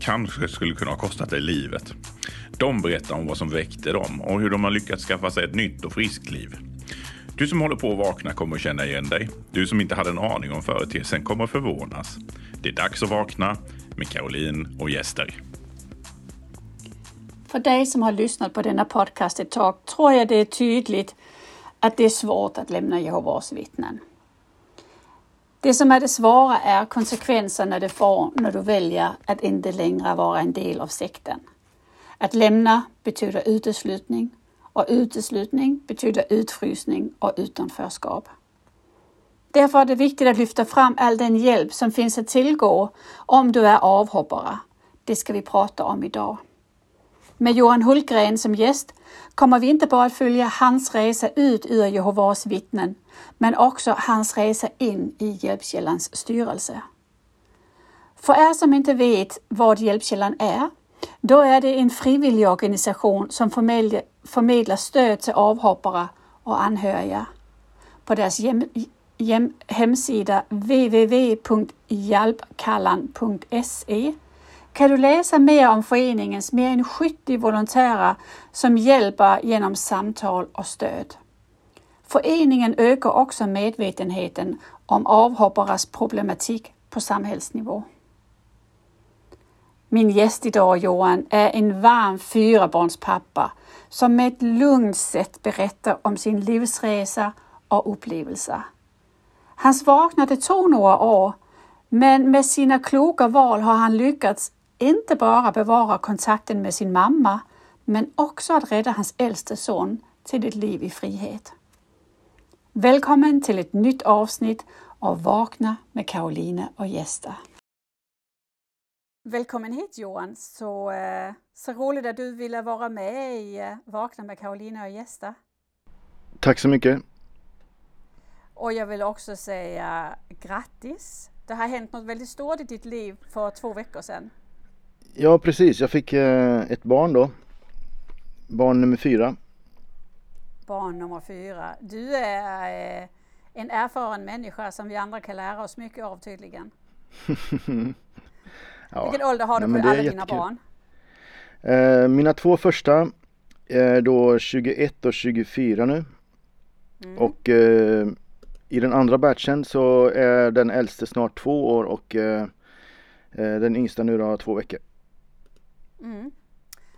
kanske skulle kunna ha kostat dig livet. De berättar om vad som väckte dem och hur de har lyckats skaffa sig ett nytt och friskt liv. Du som håller på att vakna kommer att känna igen dig. Du som inte hade en aning om företeelsen kommer att förvånas. Det är dags att vakna med Caroline och gäster. För dig som har lyssnat på denna podcast ett tag tror jag det är tydligt att det är svårt att lämna Jehovas vittnen. Det som är det svåra är konsekvenserna det får när du väljer att inte längre vara en del av sekten. Att lämna betyder uteslutning och uteslutning betyder utfrysning och utanförskap. Därför är det viktigt att lyfta fram all den hjälp som finns att tillgå om du är avhoppare. Det ska vi prata om idag. Med Johan Hultgren som gäst kommer vi inte bara att följa hans resa ut ur Jehovas vittnen, men också hans resa in i Hjälpkällans styrelse. För er som inte vet vad Hjälpkällan är, då är det en frivilligorganisation som förmedlar stöd till avhoppare och anhöriga. På deras hem, hem, hemsida www.hjälpkallan.se kan du läsa mer om föreningens mer än 70 volontärer som hjälper genom samtal och stöd. Föreningen ökar också medvetenheten om avhoppares problematik på samhällsnivå. Min gäst idag, Johan, är en varm fyrabarnspappa som med ett lugnt sätt berättar om sin livsresa och upplevelser. Hans vaknade tog några år, men med sina kloka val har han lyckats inte bara bevara kontakten med sin mamma, men också att rädda hans äldste son till ett liv i frihet. Välkommen till ett nytt avsnitt av Vakna med Caroline och gäster. Välkommen hit Johan, så, eh, så roligt att du ville vara med i eh, Vakna med Caroline och gäster. Tack så mycket. Och jag vill också säga grattis. Det har hänt något väldigt stort i ditt liv för två veckor sedan. Ja precis, jag fick eh, ett barn då. Barn nummer fyra. Barn nummer fyra. Du är eh, en erfaren människa som vi andra kan lära oss mycket av tydligen. ja. Vilken ålder har du Nej, på alla dina barn? Eh, mina två första är då 21 och 24 nu. Mm. Och eh, i den andra batchen så är den äldste snart två år och eh, eh den yngsta nu då två veckor. Mm.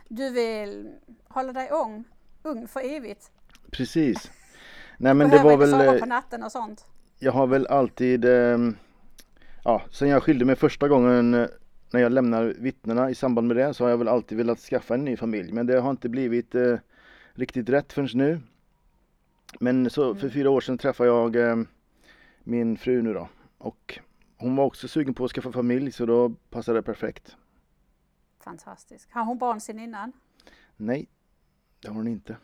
Du vill hålla dig ung, ung för evigt? Precis. Nej men det var väl... sova på natten och sånt? Jag har väl alltid, eh, ja sen jag skilde mig första gången eh, när jag lämnar vittnena i samband med det så har jag väl alltid velat skaffa en ny familj men det har inte blivit eh, riktigt rätt förrän nu. Men så för mm. fyra år sedan träffade jag eh, min fru nu då och hon var också sugen på att skaffa familj så då passade det perfekt. Fantastisk. Har hon barn sen innan? Nej, det har hon inte.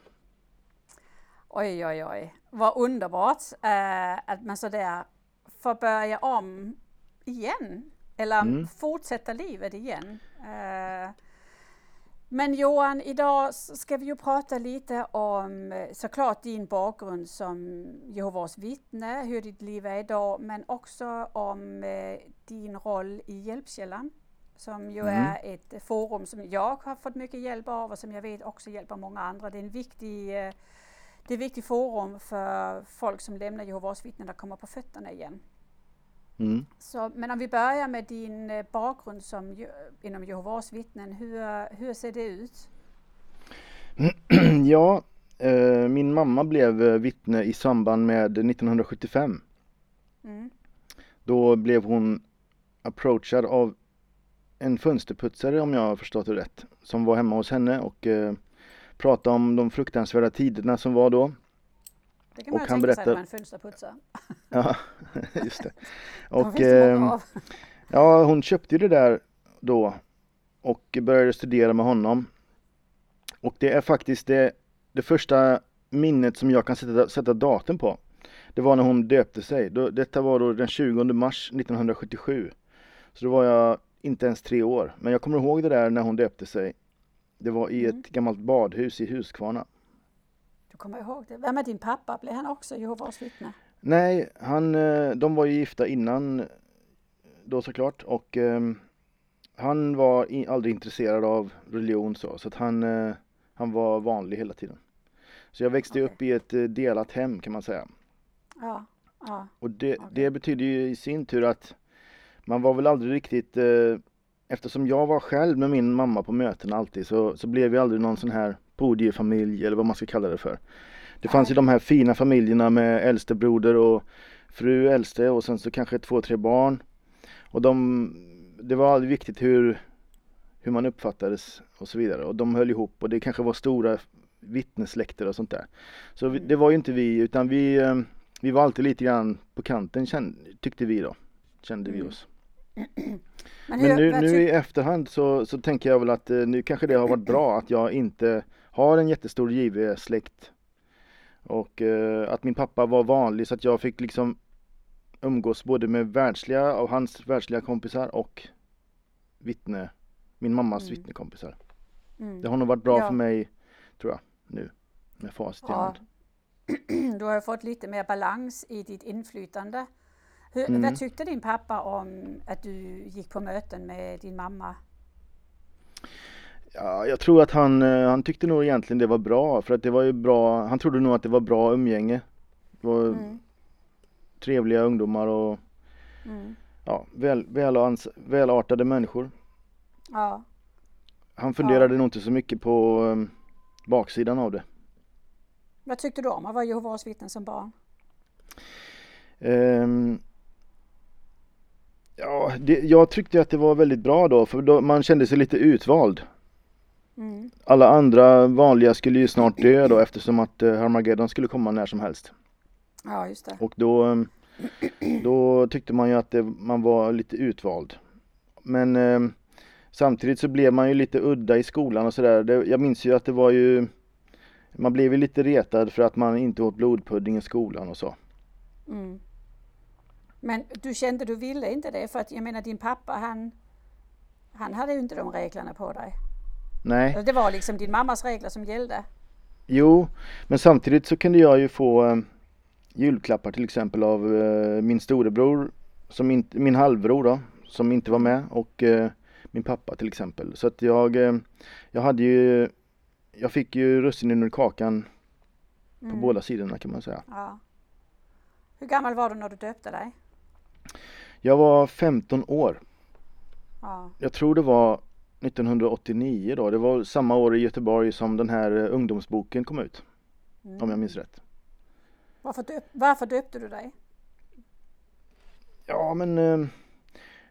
Oj, oj, oj. Vad underbart eh, att man sådär får börja om igen. Eller mm. fortsätta livet igen. Eh, men Johan, idag ska vi ju prata lite om såklart din bakgrund som Jehovas vittne, hur ditt liv är idag, men också om eh, din roll i Hjälpkällan som ju mm. är ett forum som jag har fått mycket hjälp av och som jag vet också hjälper många andra. Det är en viktig, eh, det är ett viktigt forum för folk som lämnar Jehovas vittnen att komma på fötterna igen. Mm. Så, men om vi börjar med din eh, bakgrund som, inom Jehovas vittnen, hur, hur ser det ut? Ja, eh, min mamma blev eh, vittne i samband med 1975. Mm. Då blev hon approachad av en fönsterputsare om jag har förstått det rätt. Som var hemma hos henne och eh, pratade om de fruktansvärda tiderna som var då. Det kan man och han tänka sig, en fönsterputsare. ja, just det. Och eh, ja, hon köpte det där då. och började studera med honom. Och det är faktiskt det, det första minnet som jag kan sätta, sätta datum på. Det var när hon döpte sig. Då, detta var då den 20 mars 1977. Så då var jag inte ens tre år. Men jag kommer ihåg det där när hon döpte sig. Det var i Mm. ett gammalt badhus i Huskvarna. Du kommer ihåg det. Vem är din pappa? Blev han också Jehovas vittne? Nej, han, eh, de var ju gifta innan då såklart och ehm, han var aldrig intresserad av religion så, så att han, eh, han var vanlig hela tiden. Så jag växte Okej. upp i ett eh, delat hem kan man säga. Ja. ja. Och det, Okej. det betyder ju i sin tur att man var väl aldrig riktigt, eftersom jag var själv med min mamma på möten alltid så, så blev vi aldrig någon sån här podiefamilj eller vad man ska kalla det för. Det fanns ju de här fina familjerna med äldstebroder och fru äldste och sen så kanske två, tre barn. Och de, det var aldrig viktigt hur, hur man uppfattades och så vidare. Och de höll ihop och det kanske var stora vittnessläkter och sånt där. Så vi, det var ju inte vi utan vi, eh, vi var alltid lite grann på kanten kände, tyckte vi då. Kände vi Mm. oss. Men, hur, Men nu, vad nu i efterhand så, så tänker jag väl att eh, nu kanske det har varit bra att jag inte har en jättestor JV-släkt. Och eh, att min pappa var vanlig så att jag fick liksom umgås både med världsliga, av hans världsliga kompisar och vittne, min mammas Mm. vittnekompisar. mm. Det har nog varit bra Ja. för mig, tror jag, nu. Med facit i Ja. hand. Du har fått lite mer balans i ditt inflytande. Hur, Mm. Vad tyckte din pappa om att du gick på möten med din mamma? Ja, jag tror att han, eh, han tyckte nog egentligen det var bra för att det var ju bra, han trodde nog att det var bra umgänge. Det var Mm. trevliga ungdomar och Mm. ja, väl, välans, välartade människor. Ja. Han funderade nog inte så mycket på um, baksidan av det. Vad tyckte du om att vara Jehovas vittnen som barn? Ehm, ja, det, jag tyckte att det var väldigt bra då för då, man kände sig lite utvald. Mm. Alla andra vanliga skulle ju snart dö då eftersom att uh, Harmageddon skulle komma när som helst. Ja, just det. Och då, um, då tyckte man ju att det, man var lite utvald. Men um, samtidigt så blev man ju lite udda i skolan och sådär. Jag minns ju att det var ju man blev ju lite retad för att man inte åt blodpudding i skolan och så. Mm. Men du kände du ville inte det för att jag menar din pappa han han hade ju inte de reglerna på dig. Nej, Eller Det var liksom din mammas regler som gällde. jo, men samtidigt så kunde jag ju få um, julklappar till exempel av uh, min storebror, som inte, min halvbror då, som inte var med och uh, min pappa till exempel. Så att jag, jag hade ju, jag fick ju russinen ur kakan på Mm. båda sidorna kan man säga. Ja. Hur gammal var du när du döpte dig? Jag var 15 år. Ja. Jag tror det var 1989 då. Det var samma år i Göteborg som den här eh, ungdomsboken kom ut. Mm. Om jag minns rätt. Varför, döp, varför döpte du dig? Ja men eh,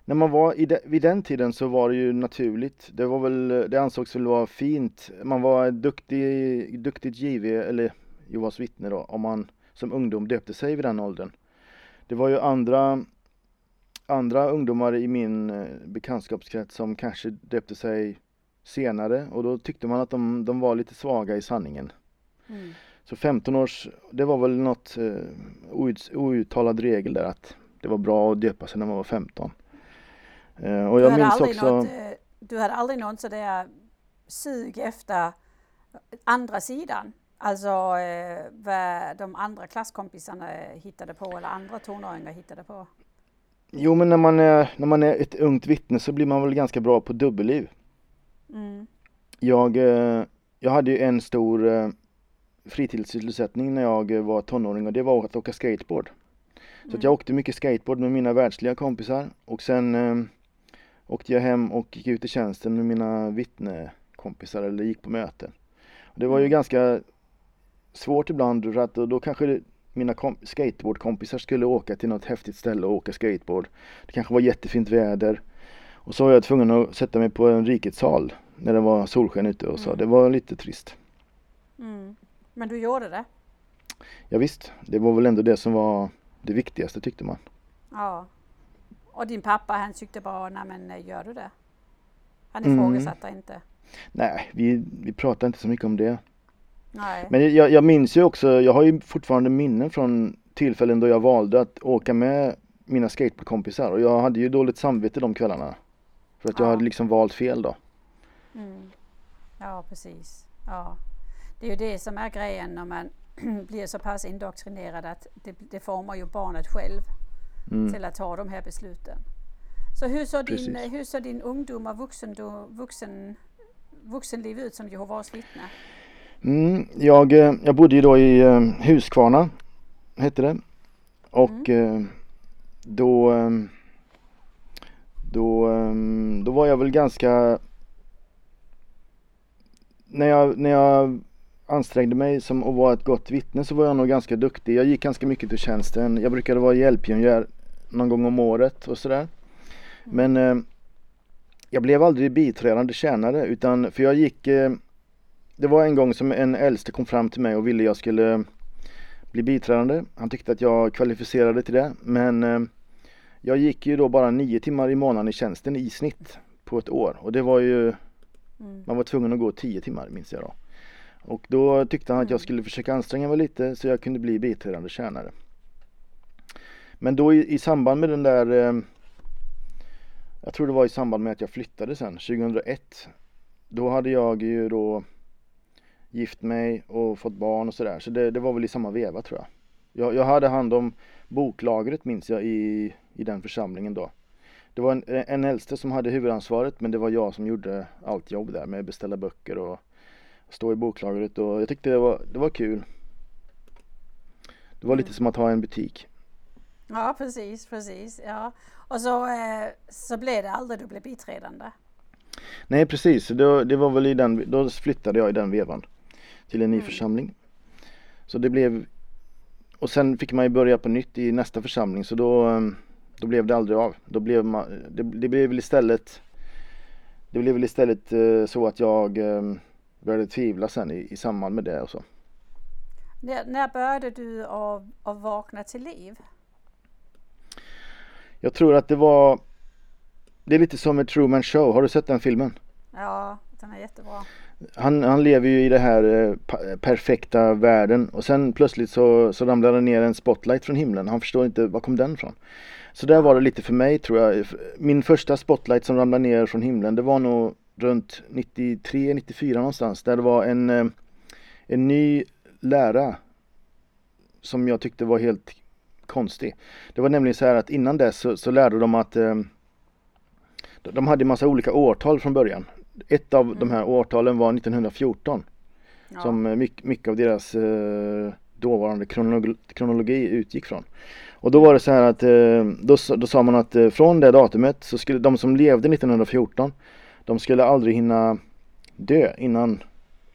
när man var i de, vid den tiden så var det ju naturligt. Det var väl, det ansågs väl vara fint. Man var duktig, duktigt giv eller Jehovas vittne då om man som ungdom döpte sig vid den åldern. Det var ju andra andra ungdomar i min eh, bekantskapskrets som kanske döpte sig senare och då tyckte man att de, de var lite svaga i sanningen. Mm. Så 15 års, det var väl något eh, out, outtalad regel där att det var bra att döpa sig när man var 15. Eh, och Du jag minns aldrig också, något, eh, du hade aldrig någon sådär sug efter andra sidan? Alltså eh, vad de andra klasskompisarna hittade på eller andra tonåringar hittade på? Jo men när man, är, när man är ett ungt vittne så blir man väl ganska bra på dubbelliv. Mm. Jag, eh, jag hade ju en stor eh, fritidssysselsättning när jag eh, var tonåring och det var att åka skateboard. Så Mm. jag åkte mycket skateboard med mina världsliga kompisar och sen eh, åkte jag hem och gick ut i tjänsten med mina vittnekompisar eller gick på möten. Och det var ju Mm. ganska svårt ibland för att då, då kanske det, mina kom- skateboardkompisar skulle åka till något häftigt ställe och åka skateboard. Det kanske var jättefint väder och så var jag tvungen att sätta mig på en rikets sal när det var solsken ute och så. Mm. Det var lite trist. Mm. Men du gjorde det? Ja, visst, det var väl ändå det som var det viktigaste tyckte man. Ja. Och din pappa han tyckte bara, nej men eh, gör du det? Han Mm. ifrågasatte inte. Nej, vi, vi pratar inte så mycket om det. Nej. Men jag, jag minns ju också, jag har ju fortfarande minnen från tillfällen då jag valde att åka med mina skateboardkompisar och jag hade ju dåligt samvete de kvällarna. För att jag Ja. hade liksom valt fel då. Mm. Ja, precis. Ja. Det är ju det som är grejen när man blir så pass indoktrinerad att det, det formar ju barnet själv Mm. till att ta de här besluten. Så hur såg din, hur såg din ungdom och vuxen, vuxen, vuxenliv ut som Jehovas vittne? Mm, jag, eh, jag bodde ju då i eh, Huskvarna, hette det. Och eh, då, eh, då, eh, då var jag väl ganska när jag, när jag ansträngde mig som att vara ett gott vittne så var jag nog ganska duktig. Jag gick ganska mycket till tjänsten. Jag brukade vara hjälppionjär någon gång om året och sådär. Men eh, jag blev aldrig biträdande tjänare utan för jag gick eh, det var en gång som en äldste kom fram till mig och ville jag skulle bli biträdande. Han tyckte att jag kvalificerade till det men eh, jag gick ju då bara nio timmar i månaden i tjänsten i snitt på ett år och det var ju Mm. man var tvungen att gå tio timmar minns jag då. Och då tyckte han att jag skulle försöka anstränga mig lite så jag kunde bli biträdande tjänare. Men då i, i samband med den där eh, Jag tror det var i samband med att jag flyttade sen 2001 Då hade jag ju då gift mig och fått barn och sådär så det, det var väl i samma veva tror jag. jag. Jag hade hand om boklagret minns jag i, i den församlingen då. Det var en, en äldste som hade huvudansvaret men det var jag som gjorde allt jobb där med beställa böcker och stå i boklagret och jag tyckte det var, det var kul. Det var lite som att ha en butik. Ja, precis, precis. Ja. Och så, eh, så blev det aldrig du blev biträdande. Nej precis, det, det var väl i den, då flyttade jag i den vevan till en ny Mm. församling. Så det blev och sen fick man ju börja på nytt i nästa församling så då, eh, då blev det aldrig av. Då blev man, det, det blev väl istället Det blev väl istället eh, så att jag eh, började tvivla sen i, i samband med det och så. När, när började du att, att vakna till liv? Jag tror att det var Det är lite som ett Truman Show, har du sett den filmen? Ja, den är jättebra. Han, han lever ju i det här eh, perfekta världen och sen plötsligt så, så ramlar det ner en spotlight från himlen. Han förstår inte, var kom den ifrån? Så där var det lite för mig tror jag. Min första spotlight som ramlade ner från himlen det var nog runt 93, 94 någonstans. Där det var en, eh, en ny lära som jag tyckte var helt konstig. Det var nämligen så här att innan dess så, så lärde de att eh, de hade massa olika årtal från början. Ett av de här årtalen var 1914 Ja. som eh, mycket, mycket av deras eh, dåvarande kronologi, kronologi utgick från. Och då var det så här att eh, då, då sa man att från det datumet så skulle de som levde 1914 de skulle aldrig hinna dö innan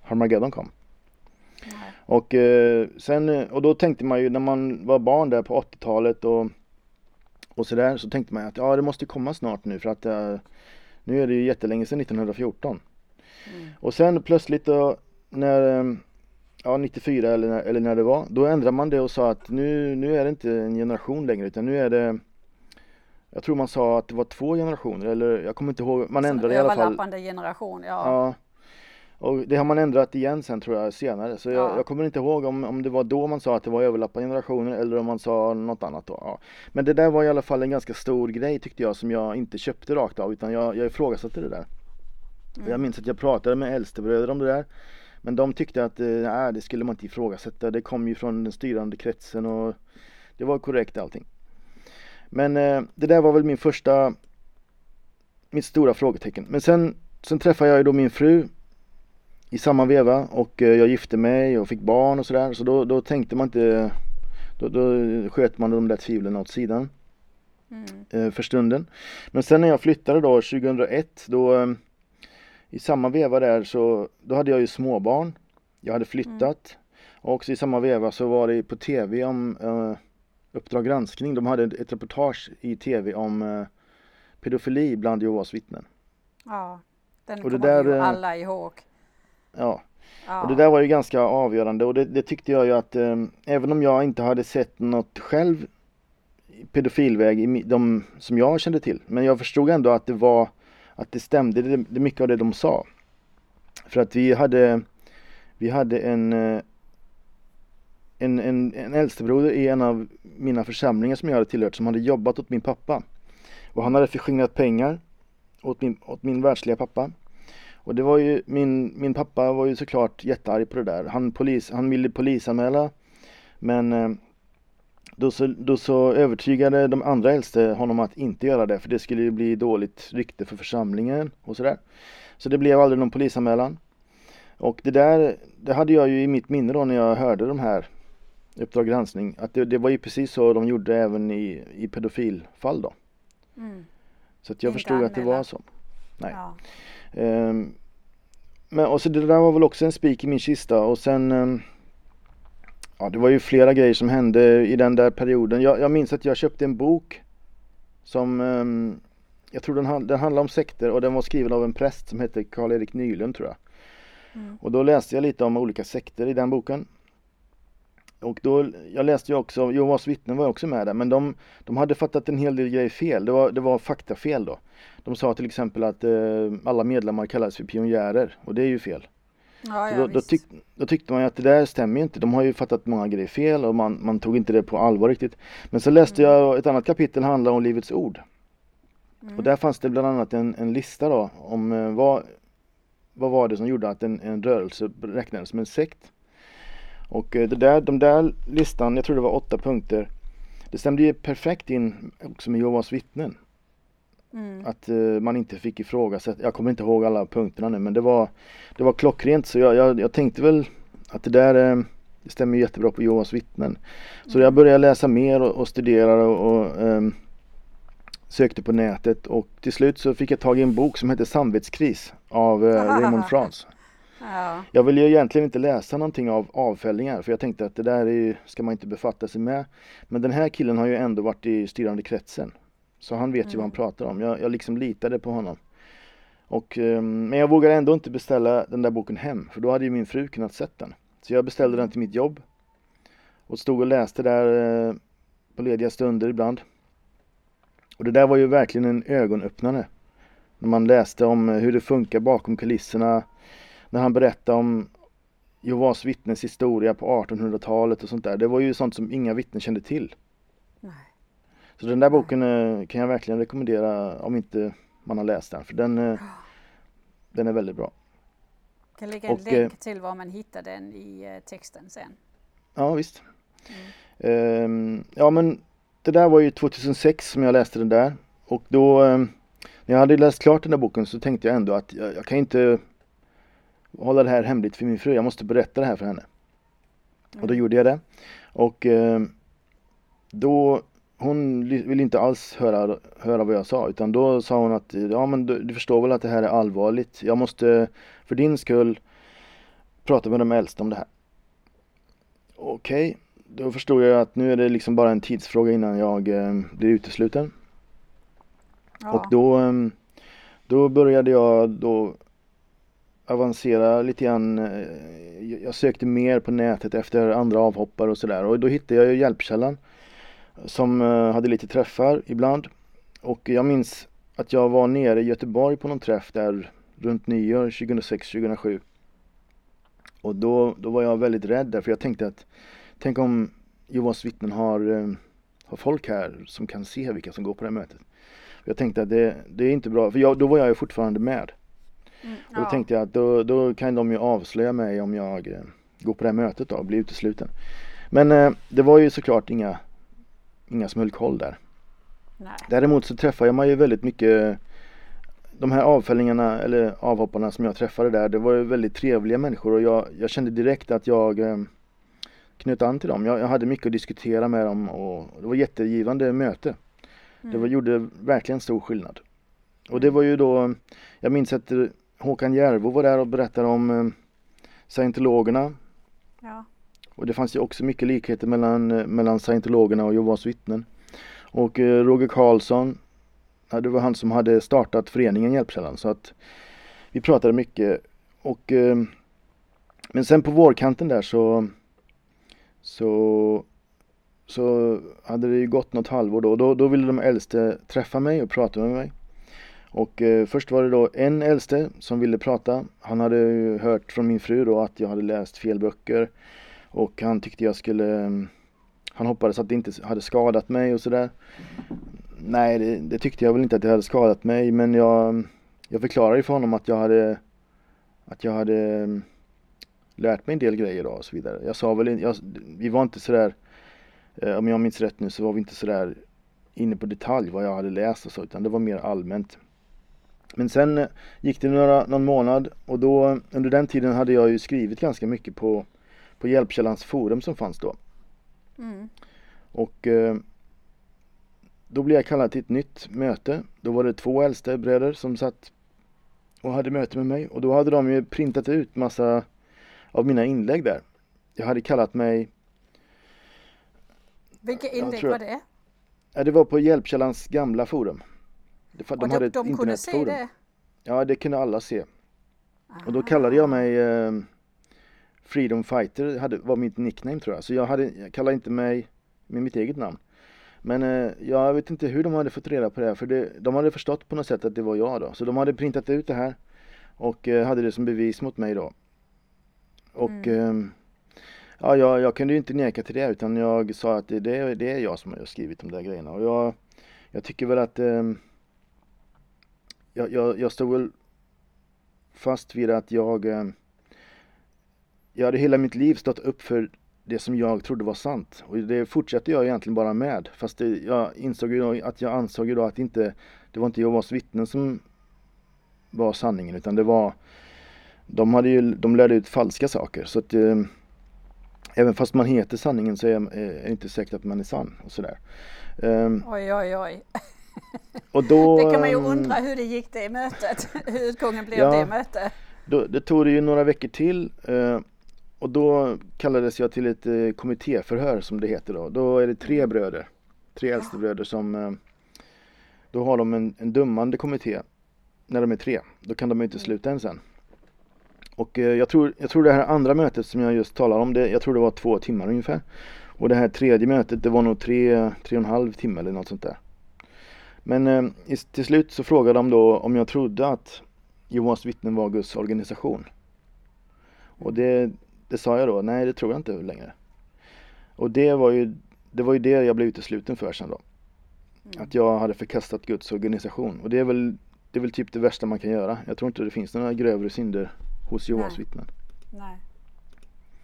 Harmageddon kom. Nej. Och sen och då tänkte man ju när man var barn där på 80-talet och och sådär så tänkte man att ja det måste komma snart nu för att nu är det ju jättelänge sedan 1914. Mm. Och sen plötsligt då när eh, ja 94 eller när, eller när det var då ändrade man det och sa att nu, nu är det inte en generation längre utan nu är det jag tror man sa att det var två generationer eller jag kommer inte ihåg man ändrade i alla fall Överlappande generation, ja. Ja. Och det har man ändrat igen sen tror jag senare. Så jag, Ja. jag kommer inte ihåg om, om det var då man sa att det var överlappande generationer eller om man sa något annat då. Ja. Men det där var i alla fall en ganska stor grej tyckte jag som jag inte köpte rakt av utan jag, jag ifrågasatte det där. Och jag minns att jag pratade med äldstebröder om det där. Men de tyckte att eh, nej, det skulle man inte ifrågasätta. Det kom ju från den styrande kretsen och det var korrekt allting. Men eh, det där var väl min första mitt stora frågetecken. Men sen, sen träffade jag ju då min fru i samma veva och eh, jag gifte mig och fick barn och sådär. Så då, då tänkte man inte, då, då sköt man de där tvivlen åt sidan Mm. eh, för stunden. Men sen när jag flyttade då 2001 då eh, i samma veva där så då hade jag ju småbarn. Jag hade flyttat och också i samma veva så var det på tv om eh, Uppdrag granskning. De hade ett reportage i tv om eh, pedofili bland Jehovas vittnen. ja. Den Och kommer där, ju alla ihåg. Ja, Ja. och det där var ju ganska avgörande och det, det tyckte jag ju att eh, även om jag inte hade sett något själv pedofilväg i de som jag kände till men jag förstod ändå att det var att det stämde, det, det mycket av det de sa. För att vi hade, vi hade en, eh, en, en, en äldstebroder i en av mina församlingar som jag hade tillhört som hade jobbat åt min pappa. Och han hade förskingrat pengar åt min, åt min världsliga pappa. Och det var ju, min, min pappa var ju såklart jättearg på det där. Han, polis, han ville polisanmäla men eh, då så, då så övertygade de andra äldste honom att inte göra det för det skulle ju bli dåligt rykte för församlingen och sådär. Så det blev aldrig någon polisanmälan. Och det där, det hade jag ju i mitt minne då när jag hörde de här Uppdrag granskning, att det, det var ju precis så de gjorde även i, i pedofilfall då. Mm. Så att jag Inte förstod att det var så. Nej. Ja. Ehm, men och så det där var väl också en spik i min kista och sen ehm, Ja det var ju flera grejer som hände i den där perioden. Jag, jag minns att jag köpte en bok som ehm, Jag tror den, den handlar om sekter och den var skriven av en präst som hette Karl-Erik Nylund tror jag. Mm. Och då läste jag lite om olika sekter i den boken. Och då, jag läste ju också, Jehovas vittnen var också med där, men de, de hade fattat en hel del grejer fel. Det var, det var faktafel då. De sa till exempel att eh, alla medlemmar kallas för pionjärer och det är ju fel. Ja, ja, då, då, tyck, då tyckte man ju att det där stämmer inte. De har ju fattat många grejer fel och man, man tog inte det på allvar riktigt. Men så läste jag ett annat kapitel handlar om Livets Ord. Mm. Och där fanns det bland annat en, en lista då om eh, vad, vad var det som gjorde att en, en rörelse räknades som en sekt. Och eh, det där, de där listan, jag tror det var åtta punkter. Det stämde ju perfekt in också med Jehovas vittnen. Mm. Att eh, man inte fick ifrågasätta, jag kommer inte ihåg alla punkterna nu men det var, det var klockrent så jag, jag, jag tänkte väl att det där eh, det stämmer jättebra på Jehovas vittnen. Så jag började läsa mer och, och studera och, och ehm, sökte på nätet och till slut så fick jag tag i en bok som heter Samvetskris av eh, Raymond Franz. Ja. Jag ville ju egentligen inte läsa någonting av avfällningar för jag tänkte att det där är, ska man inte befatta sig med. Men den här killen har ju ändå varit i styrande kretsen. Så han vet ju vad han pratar om. Jag, jag liksom litade på honom. Och, ehm, men jag vågade ändå inte beställa den där boken hem för då hade ju min fru kunnat sett den. Så jag beställde den till mitt jobb. Och stod och läste där eh, på lediga stunder ibland. Och det där var ju verkligen en ögonöppnare. När man läste om eh, hur det funkar bakom kulisserna. När han berättade om Jehovas vittnens historia på 1800-talet och sånt där. Det var ju sånt som inga vittnen kände till. Nej. Så den där boken eh, kan jag verkligen rekommendera om inte man har läst den. För den, eh, den är väldigt bra. kan lägga en Och, länk eh, till var man hittar den i texten sen. Ja visst. Ehm, ja men det där var ju 2006 som jag läste den där. Och då ehm, när jag hade läst klart den där boken så tänkte jag ändå att jag, jag kan inte hålla det här hemligt för min fru. Jag måste berätta det här för henne. Och då gjorde jag det. Och ehm, då hon ville inte alls höra, höra vad jag sa utan då sa hon att ja men du, du förstår väl att det här är allvarligt. Jag måste för din skull prata med de äldsta om det här. Okej, då förstod jag att nu är det liksom bara en tidsfråga innan jag eh, blir utesluten. Ja. Och då, ehm, då började jag då avancera lite grann. Eh, jag sökte mer på nätet efter andra avhoppare och sådär och då hittade jag ju Hjälpkällan som eh, hade lite träffar ibland. Och jag minns att jag var nere i Göteborg på någon träff där runt nyår 2006-2007. Och då, då var jag väldigt rädd där för jag tänkte att tänk om Jehovas vittnen har, eh, har folk här som kan se vilka som går på det här mötet. Jag tänkte att det, det är inte bra, för jag, då var jag ju fortfarande med. Mm, Och då tänkte jag att då, då kan de ju avslöja mig om jag eh, går på det här mötet då och blir utesluten. Men eh, det var ju såklart inga, inga koll där. Nej. Däremot så träffade man ju väldigt mycket de här avfällingarna eller avhopparna som jag träffade där, det var ju väldigt trevliga människor och jag, jag kände direkt att jag eh, knöt an till dem. Jag, jag hade mycket att diskutera med dem och det var jättegivande möte. Det var, gjorde verkligen stor skillnad. Och det var ju då, jag minns att eh, Håkan Järvo var där och berättade om eh, scientologerna Ja. och det fanns ju också mycket likheter mellan, eh, mellan scientologerna och Jehovas vittnen. Och eh, Roger Karlsson, ja, det var han som hade startat föreningen Hjälpkällan så att vi pratade mycket. Och, eh, men sen på vårkanten där så, så, så hade det ju gått något halvår då. då. Då ville de äldste träffa mig och prata med mig. Och eh, först var det då en äldste som ville prata. Han hade ju hört från min fru då att jag hade läst fel böcker. Och han tyckte jag skulle mm, Han hoppades att det inte hade skadat mig och sådär. Nej, det, det, tyckte jag väl inte att det hade skadat mig men jag mm, Jag förklarade för honom att jag hade Att jag hade mm, Lärt mig en del grejer då och så vidare. Jag sa väl jag, Vi var inte sådär eh, Om jag minns rätt nu så var vi inte sådär Inne på detalj vad jag hade läst och så utan det var mer allmänt men sen gick det några, någon månad och då under den tiden hade jag ju skrivit ganska mycket på, på Hjälpkällans forum som fanns då. Mm. Och eh, då blev jag kallad till ett nytt möte. Då var det två äldste bröder som satt och hade möte med mig och då hade de ju printat ut massa av mina inlägg där. Jag hade kallat mig Vilka inlägg var det? Ja, det var på Hjälpkällans gamla forum. De, de, de hade ett de kunde se det? Ja, det kunde alla se. Aha. Och då kallade jag mig eh, Freedom Fighter, hade, var mitt nickname tror jag. Så jag, hade, jag kallade inte mig med mitt eget namn. Men eh, jag vet inte hur de hade fått reda på det här, för det, de hade förstått på något sätt att det var jag då. Så de hade printat ut det här och eh, hade det som bevis mot mig då. Och mm. eh, ja, jag, jag, kunde ju inte neka till det utan jag sa att det, det, det är jag som har skrivit de där grejerna. Och jag, jag tycker väl att ehm, jag, jag, jag stod väl fast vid att jag eh, Jag hade hela mitt liv stått upp för det som jag trodde var sant och det fortsatte jag egentligen bara med fast det, jag insåg ju att jag ansåg ju då att inte Det var inte Jehovas vittnen som var sanningen utan det var De hade ju, de lärde ut falska saker så att eh, Även fast man heter sanningen så är, eh, är det inte säkert att man är sann och sådär. Um, oj oj oj. Och då, det kan man ju ehm, undra hur det gick det mötet, hur utgången blev ja, det mötet. Då, det tog det ju några veckor till eh, och då kallades jag till ett eh, kommittéförhör som det heter då. Då är det tre mm. bröder, tre äldste bröder som eh, då har de en, en dömande kommitté när de är tre. Då kan de utesluta en sen. Och jag, tror, jag tror det här andra mötet som jag just talar om, det, jag tror det var två timmar ungefär. Och det här tredje mötet det var nog tre, tre och en halv timme eller något sånt där. Men eh, till slut så frågade de då om jag trodde att Jehovas vittnen var Guds organisation. Och det, det sa jag då, nej det tror jag inte längre. Och det var ju det, var ju det jag blev utesluten för sen då. Mm. Att jag hade förkastat Guds organisation. Och det är väl det är väl typ det värsta man kan göra. Jag tror inte det finns några grövre synder hos Jehovas vittnen. Nej.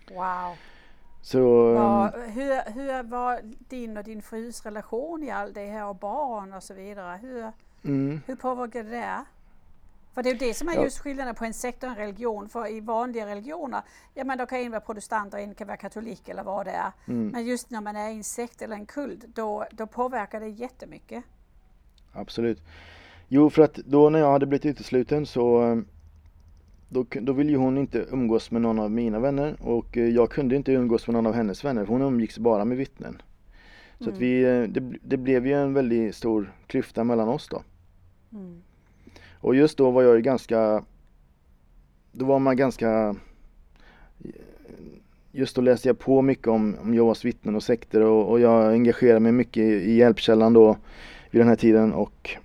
Wow. Så, var, ehm, hur, hur var din och din frus relation i allt det här och barn och så vidare? Hur, mm. hur påverkade det? För det är ju det som är just skillnaden på en sekt och en religion. För i vanliga religioner, ja men då kan en vara protestant och en kan vara katolik eller vad det är. Mm. Men just när man är i en sekt eller en kult, då, då påverkar det jättemycket. Absolut. Jo, för att då när jag hade blivit utesluten så ehm, då, då ville ju hon inte umgås med någon av mina vänner och eh, jag kunde inte umgås med någon av hennes vänner för hon umgicks bara med vittnen. Så mm. att vi, eh, det, det, blev ju en väldigt stor klyfta mellan oss då. Mm. Och just då var jag ju ganska, då var man ganska Just då läste jag på mycket om, om Jehovas vittnen och sekter och, och jag engagerade mig mycket i, i Hjälpkällan då vid den här tiden och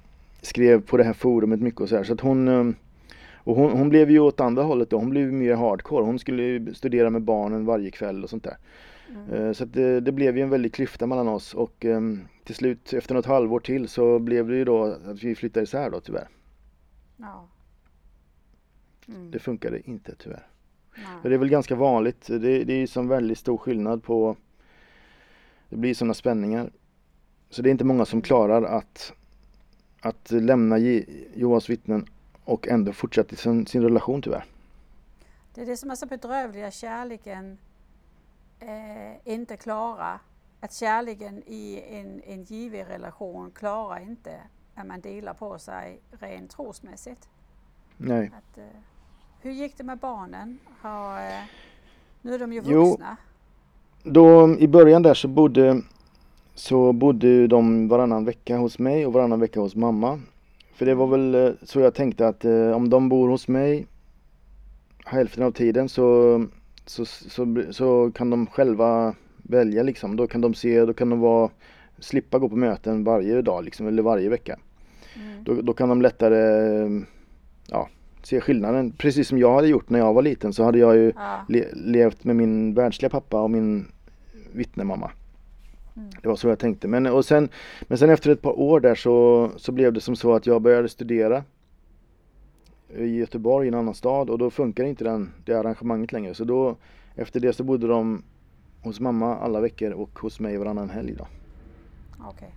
skrev på det här forumet mycket och så här. Så att hon eh, och hon, hon, blev ju åt andra hållet då, hon blev mer hardcore. Hon skulle studera med barnen varje kväll och sånt där. Mm. Så det, det, blev ju en väldig klyfta mellan oss och um, till slut efter något halvår till så blev det ju då att vi flyttade isär då tyvärr. Ja. Mm. Det funkade inte tyvärr. Nej. Det är väl ganska vanligt. Det, det är som väldigt stor skillnad på Det blir sådana spänningar. Så det är inte många som mm. klarar att att lämna Jehovas vittnen och ändå fortsätter sin, sin relation tyvärr. Det är det som är så bedrövligt att kärleken eh, inte klarar, att kärleken i en, en given relation klarar inte att man delar på sig rent trosmässigt. Nej. Att, eh, hur gick det med barnen? Har, eh, nu är de ju vuxna. Jo, då, I början där så bodde, så bodde de varannan vecka hos mig och varannan vecka hos mamma. För det var väl eh, så jag tänkte att eh, om de bor hos mig hälften av tiden så, så, så, så, kan de själva välja liksom. Då kan de se, då kan de vara, slippa gå på möten varje dag liksom, eller varje vecka. Mm. Då, då, kan de lättare ja, se skillnaden. Precis som jag hade gjort när jag var liten så hade jag ju ja. le levt med min världsliga pappa och min vittnemamma. Mm. Det var så jag tänkte. Men, och sen, men sen efter ett par år där så, så blev det som så att jag började studera i Göteborg, i en annan stad och då funkar inte den, det arrangemanget längre. Så då efter det så bodde de hos mamma alla veckor och hos mig varannan helg. Då. Okay.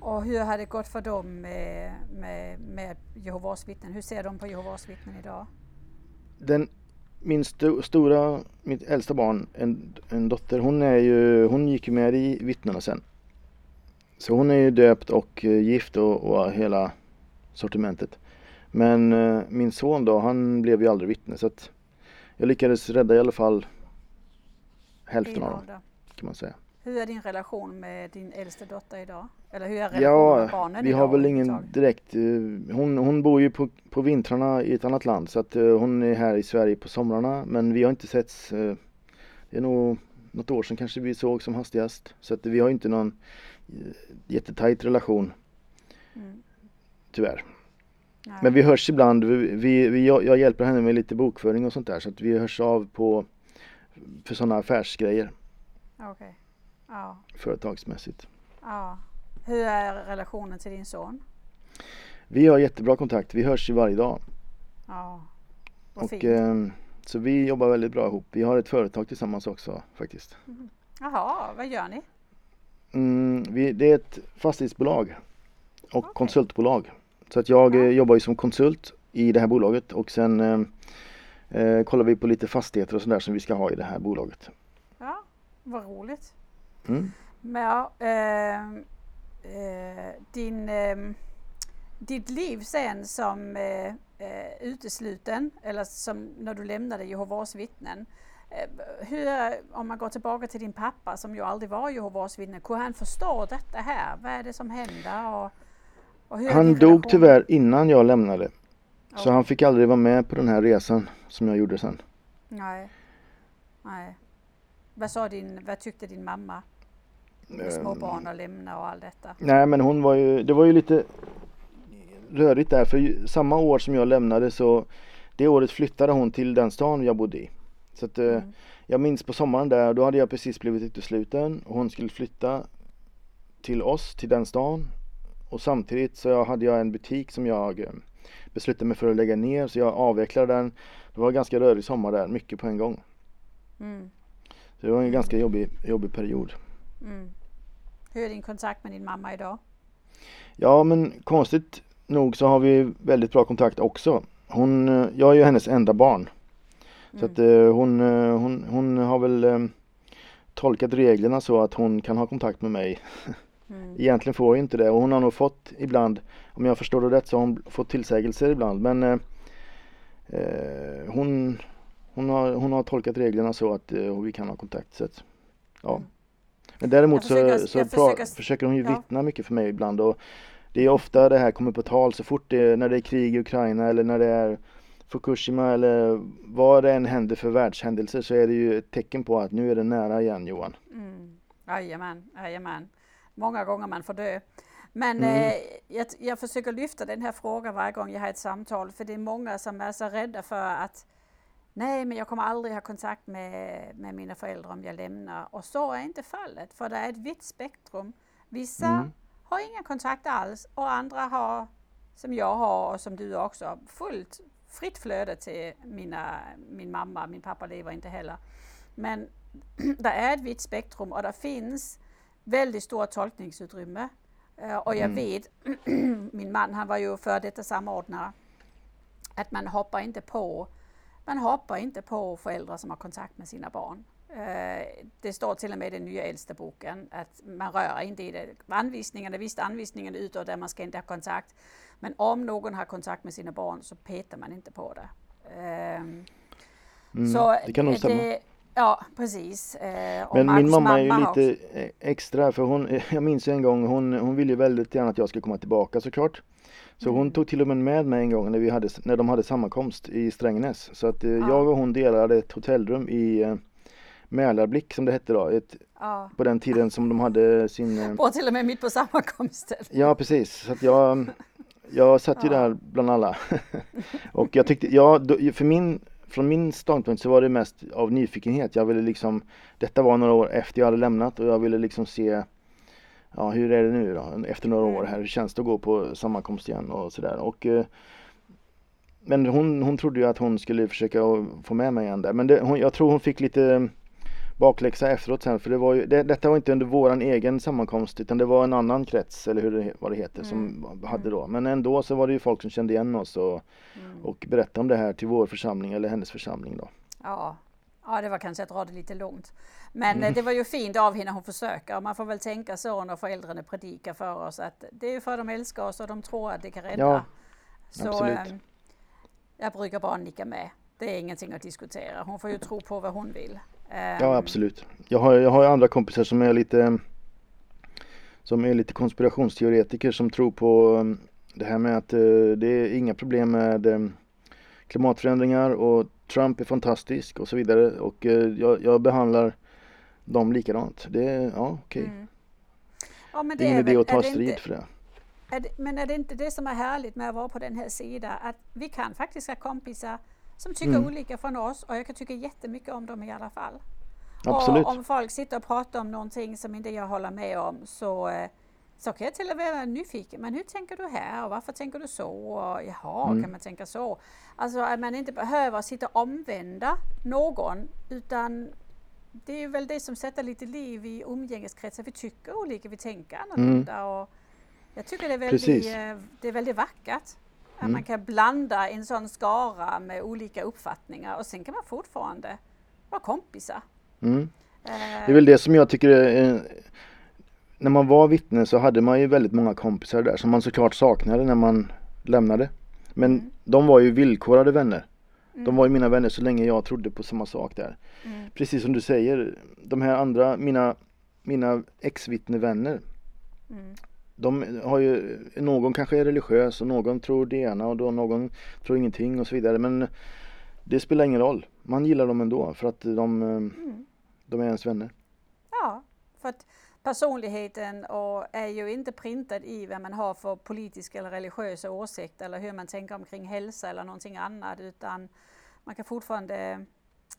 Och hur har det gått för dem med, med, med Jehovas vittnen? Hur ser de på Jehovas vittnen idag? Den, min st stora, mitt äldsta barn, en, en dotter, hon, är ju, hon gick ju med i vittnena sen. Så hon är ju döpt och uh, gift och, och hela sortimentet. Men uh, min son då, han blev ju aldrig vittne så att jag lyckades rädda i alla fall hälften av dem kan man säga. Hur är din relation med din äldsta dotter idag? Eller hur är relationen ja, med barnen vi idag? har väl ingen direkt, eh, hon, hon bor ju på, på vintrarna i ett annat land så att uh, hon är här i Sverige på somrarna men vi har inte setts, uh, det är nog något år sedan kanske vi såg som hastigast så att vi har inte någon jättetajt relation. Mm. Tyvärr. Nej. Men vi hörs ibland, vi, vi, jag, jag hjälper henne med lite bokföring och sånt där så att vi hörs av på för sådana affärsgrejer. Okay. Ja. Företagsmässigt. Ja. Hur är relationen till din son? Vi har jättebra kontakt. Vi hörs ju varje dag. Ja, vad och, fint. Eh, så vi jobbar väldigt bra ihop. Vi har ett företag tillsammans också faktiskt. Mm. Jaha, vad gör ni? Mm, vi, det är ett fastighetsbolag och okay. konsultbolag. Så att jag ja. Eh, jobbar ju som konsult i det här bolaget och sen eh, eh, kollar vi på lite fastigheter och sådär som vi ska ha i det här bolaget. Ja, vad roligt. Mm. Men, ja, eh, eh, din, eh, ditt liv sen som eh, eh, utesluten eller som när du lämnade Jehovas vittnen. Hur, om man går tillbaka till din pappa som ju aldrig var Jehovas vittne, kunde han förstå detta här? Vad är det som händer? Och, och han dog tyvärr innan jag lämnade. Okay. Så han fick aldrig vara med på den här resan som jag gjorde sen. Nej. Nej. Vad sa din, vad tyckte din mamma? Med små ehm. barn och lämna och allt detta. Nej men hon var ju, det var ju lite rörigt där för samma år som jag lämnade så det året flyttade hon till den stan jag bodde i. Så att, eh, mm. jag minns på sommaren där, då hade jag precis blivit utesluten och hon skulle flytta till oss, till den stan. Och samtidigt så hade jag en butik som jag eh, beslutade mig för att lägga ner så jag avvecklade den. Det var en ganska rörig sommar där, mycket på en gång. Mm. Så det var en ganska jobbig, jobbig period. Mm. Hur är din kontakt med din mamma idag? Ja men konstigt nog så har vi väldigt bra kontakt också. Hon, eh, jag är ju hennes enda barn. Mm. Så att eh, hon, eh, hon, hon har väl tolkat reglerna så att hon kan ha kontakt med mig. Mm. Egentligen får hon inte det och hon har nog fått ibland, om jag förstår det rätt, så har hon fått tillsägelser ibland men eh, hon, hon, har, hon har tolkat reglerna så att eh, vi kan ha kontakt. Så att, ja. Mm. Men däremot försöker, så, så försöker, försöker hon ju ja. vittna mycket för mig ibland och det är ofta det här kommer på tal så fort det när det är krig i Ukraina eller när det är Fukushima eller vad det än händer för världshändelser så är det ju ett tecken på att nu är det nära igen Johan. Mm. Jajamän, jajamän. Många gånger man får dö. Men mm. eh, jag, jag försöker lyfta den här frågan varje gång jag har ett samtal för det är många som är så rädda för att Nej, men jag kommer aldrig ha kontakt med, med mina föräldrar om jag lämnar. Och så är inte fallet, för det är ett vitt spektrum. Vissa mm. har ingen kontakt alls och andra har, som jag har och som du också, fullt fritt flöde till mina, min mamma. Min pappa lever inte heller. Men det är ett vitt spektrum och det finns väldigt stort tolkningsutrymme. Eh, och jag mm. vet, min man han var ju för detta samordnare, att man hoppar inte på man hoppar inte på föräldrar som har kontakt med sina barn. Eh, det står till och med i den nya äldsta boken att man rör inte i det. Anvisningarna, visst anvisningen utåt där man ska inte ha kontakt. Men om någon har kontakt med sina barn så petar man inte på det. Ehm, mm, så det kan nog stämma. Ja, precis. Eh, Men min mamma är ju lite också. extra för hon, jag minns en gång, hon, hon ville ju väldigt gärna att jag skulle komma tillbaka såklart. Så hon tog till och med med mig en gång när, vi hade, när de hade sammankomst i Strängnäs. Så att eh, ja. jag och hon delade ett hotellrum i eh, Mälarblick som det hette då. Ett, Ja. på den tiden som de hade sin... eh, Och till och med mitt på sammankomsten. Ja precis, så att jag, jag satt ju där bland alla. och jag tyckte, ja, för min, från min ståndpunkt så var det mest av nyfikenhet. Jag ville liksom, detta var några år efter jag hade lämnat och jag ville liksom se Ja hur är det nu då? Efter några år här, hur känns det att gå på sammankomst igen och sådär. Och eh, Men hon, hon trodde ju att hon skulle försöka få med mig igen där. Men det, hon, jag tror hon fick lite bakläxa efteråt sen för det var ju, det, detta var inte under våran egen sammankomst utan det var en annan krets eller hur det, vad det heter som hade då. Men ändå så var det ju folk som kände igen oss och, och berättade om det här till vår församling eller hennes församling då. Ja. Ja, det var kanske att dra det lite långt. Men Mm. eh, det var ju fint av henne, hon försöker. Man får väl tänka så när föräldrarna predikar för oss att det är för att de älskar oss och de tror att det kan rädda. Ja, så absolut. eh, jag brukar bara nicka med. Det är ingenting att diskutera. Hon får ju tro på vad hon vill. Eh, Ja absolut. Jag har, jag har andra kompisar som är lite som är lite konspirationsteoretiker som tror på um, det här med att eh, det är inga problem med klimatförändringar och Trump är fantastisk och så vidare och eh, jag, jag behandlar dem likadant. Det är, ja okej. Mm. Ja, men Det är ingen idé att ta det strid inte- för det. Är det, men är det inte det som är härligt med att vara på den här sidan? Att vi kan faktiskt ha kompisar som tycker Mm. olika från oss och jag kan tycka jättemycket om dem i alla fall. Absolut. Och om folk sitter och pratar om någonting som inte jag håller med om så, så kan jag till och med vara nyfiken. Men hur tänker du här och varför tänker du så? Och, jaha, Mm. kan man tänka så? Alltså att man inte behöver sitta och omvända någon utan det är väl det som sätter lite liv i umgängeskretsar. Vi tycker olika, vi tänker annorlunda. Och jag tycker det är väldigt, Mm. Precis. eh, det är väldigt vackert. Att Mm. man kan blanda en sån skara med olika uppfattningar och sen kan man fortfarande vara kompisar. Mm. Eh, Det är väl det som jag tycker är, När man var vittne så hade man ju väldigt många kompisar där som man såklart saknade när man lämnade. Men Mm. de var ju villkorade vänner. De var ju mina vänner så länge jag trodde på samma sak där. Mm. Precis som du säger, de här andra, mina, mina ex-vittnevänner. Mm. De har ju, någon kanske är religiös och någon tror det ena och då någon tror ingenting och så vidare. Men det spelar ingen roll. Man gillar dem ändå för att de, eh, Mm. de är ens vänner. Ja, för att personligheten och är ju inte printad i vad man har för politisk eller religiös åsikt eller hur man tänker omkring hälsa eller någonting annat utan man kan fortfarande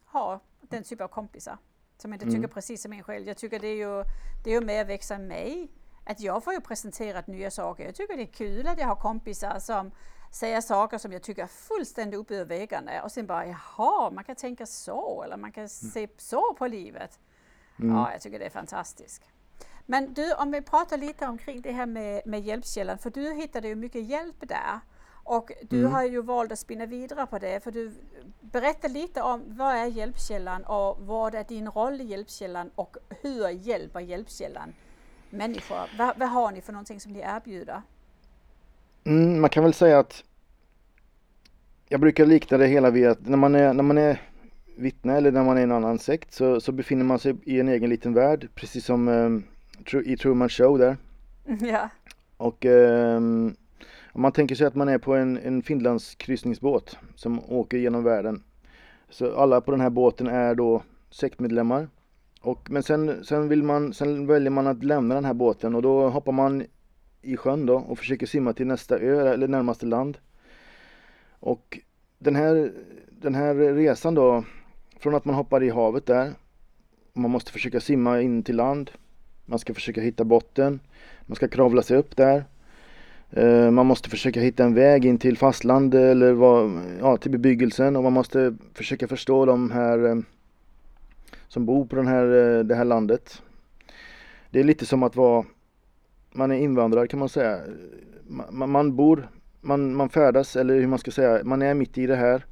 ha den typen av kompisar som inte tycker Mm. precis som en själv. Jag tycker det är ju, det är ju mer växa mig att jag får ju presenterat nya saker. Jag tycker det är kul att jag har kompisar som säger saker som jag tycker är fullständigt upp över och sen bara jaha, man kan tänka så eller man kan se så på livet. Mm. Ja, jag tycker det är fantastiskt. Men du, om vi pratar lite omkring det här med, med hjälpkällan, för du hittade ju mycket hjälp där. Och du Mm. har ju valt att spinna vidare på det, för du berättar lite om vad är hjälpkällan och vad är din roll i hjälpkällan och hur hjälper hjälpkällan människor? Vad, vad har ni för någonting som ni erbjuder? Mm, man kan väl säga att jag brukar likna det hela vid att när man är, när man är vittne eller när man är i en annan sekt så, så befinner man sig i en egen liten värld precis som um, i Truman Show där. ja. Och ehm, om man tänker sig att man är på en, en Finlands kryssningsbåt som åker genom världen. Så alla på den här båten är då sektmedlemmar. Och, men sen, sen, vill man, sen väljer man att lämna den här båten och då hoppar man i sjön då och försöker simma till nästa ö eller närmaste land. Och den här, den här resan då, från att man hoppar i havet där, man måste försöka simma in till land, man ska försöka hitta botten, man ska kravla sig upp där. Eh, man måste försöka hitta en väg in till fastlandet eller vad, ja, till bebyggelsen och man måste försöka förstå de här eh, som bor på den här, eh, det här landet. Det är lite som att vara, man är invandrare kan man säga. Man, man bor, man, man färdas eller hur man ska säga, man är mitt i det här.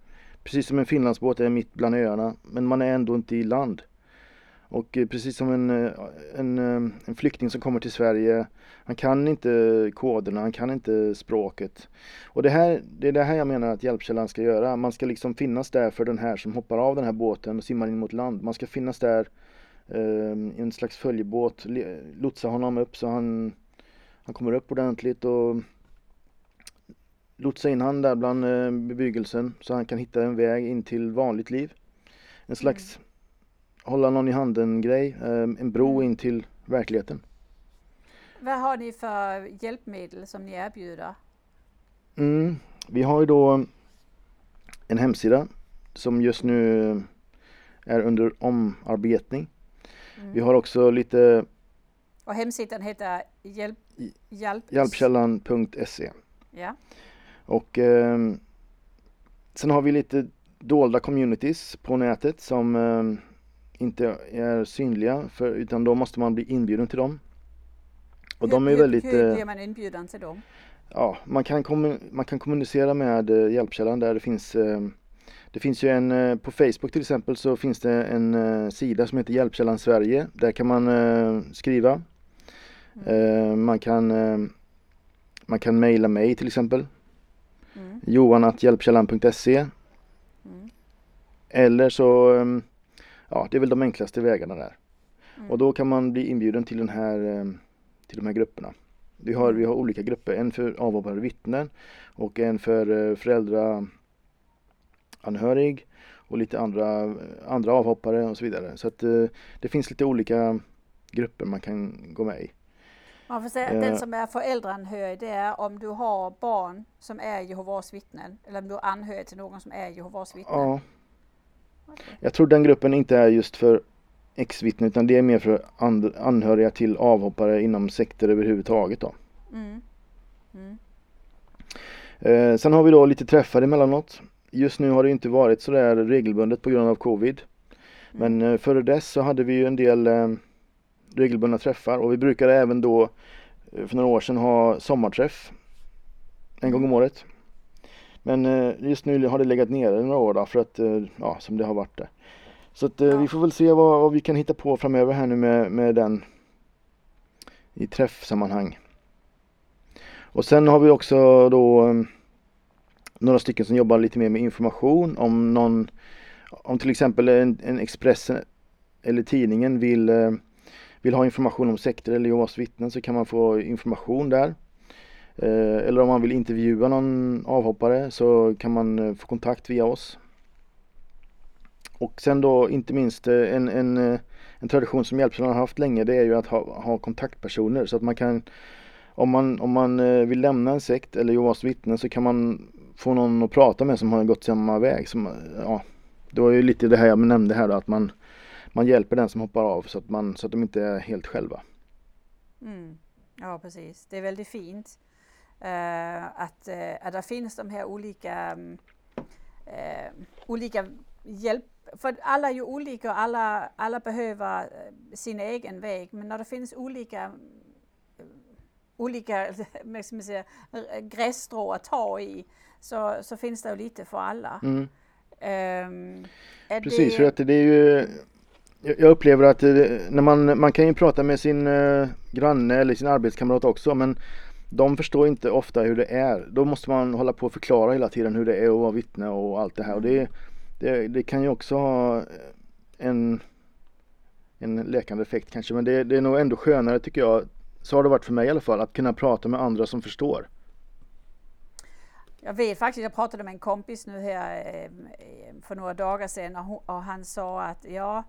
Precis som en Finlandsbåt är mitt bland öarna men man är ändå inte i land. Och eh, precis som en, eh, en, eh, en flykting som kommer till Sverige, han kan inte koderna, han kan inte språket. Och det, här, det är det här jag menar att hjälpkällan ska göra. Man ska liksom finnas där för den här som hoppar av den här båten och simmar in mot land. Man ska finnas där eh, i en slags följebåt, lotsa honom upp så han, han kommer upp ordentligt och lotsa in han där bland eh, bebyggelsen så han kan hitta en väg in till vanligt liv. En slags mm hålla någon i handen-grej, eh, en bro Mm. in till verkligheten. Vad har ni för hjälpmedel som ni erbjuder? Mm. Vi har ju då en hemsida som just nu är under omarbetning. Mm. Vi har också lite Och hemsidan heter hjälp, hjälp, hjälpkällan.se Ja. och ehm, sen har vi lite dolda communities på nätet som ehm, inte är synliga för, utan då måste man bli inbjuden till dem. Och de är hur, väldigt, Hur eh, blir man inbjuden till dem? ja, man kan, man kan kommunicera med eh, hjälpkällan där det finns ehm, det finns ju en, eh, på Facebook till exempel så finns det en eh, sida som heter Hjälpkällan Sverige. Där kan man eh, skriva. Mm. Eh, man kan eh, man kan mejla mig till exempel. Mm. johan.hjälpkällan.se Mm. Eller så, ja det är väl de enklaste vägarna där. Mm. Och då kan man bli inbjuden till den här, ehm, till de här grupperna. Vi har, vi har olika grupper, en för avhoppade vittnen och en för eh, föräldra anhörig och lite andra, andra avhoppare och så vidare. Så att eh, det finns lite olika grupper man kan gå med i. Man får säga att Eh. den som är föräldraanhörig det är om du har barn som är Jehovas vittnen eller om du är anhörig till någon som är Jehovas vittnen. Ja, Jag tror den gruppen inte är just för ex-vittnen utan det är mer för anhöriga till avhoppare inom sekter överhuvudtaget då. Mm. Mm. Eh, sen har vi då lite träffar emellanåt. Just nu har det inte varit så där regelbundet på grund av covid. Men eh, före dess så hade vi ju en del eh, regelbundna träffar och vi brukade även då för några år sedan ha sommarträff en gång om året. Men eh, just nu har det legat nere några år då för att, eh, ja som det har varit det. Så att eh, Ja. vi får väl se vad, vad vi kan hitta på framöver här nu med, med den i träffsammanhang. Och sen har vi också då några stycken som jobbar lite mer med information om någon om till exempel en, en Expressen eller tidningen vill, vill ha information om sekter eller Jehovas vittnen så kan man få information där. Eh, eller om man vill intervjua någon avhoppare så kan man eh, få kontakt via oss. Och sen då inte minst eh, en, en, en tradition som Hjälpsalen har haft länge det är ju att ha, ha kontaktpersoner så att man kan om man, om man vill lämna en sekt eller Jehovas vittnen så kan man få någon att prata med som har gått samma väg. Som, ja, det var ju lite det här jag nämnde här då, att man, man hjälper den som hoppar av så att, man, så att de inte är helt själva. Mm. Ja, precis. Det är väldigt fint att, eh, att det finns de här olika, eh, olika hjälp. För alla är ju olika och alla, alla behöver eh, sin egen väg. Men när det finns olika eh, olika säga, grässtrå att ta i så, så finns det ju lite för alla. Mm. Är Precis, det, för att det är ju jag upplever att eh, när man, man kan ju prata med sin eh, granne eller sin arbetskamrat också men de förstår inte ofta hur det är. Då måste man hålla på och förklara hela tiden hur det är att vara vittne och allt det här. Och det, det, det kan ju också ha en, en läkande effekt kanske men det, det är nog ändå skönare tycker jag. Så har det varit för mig i alla fall att kunna prata med andra som förstår. Jag vet faktiskt, jag pratade med en kompis nu här eh, för några dagar sedan och, och han sa att ja,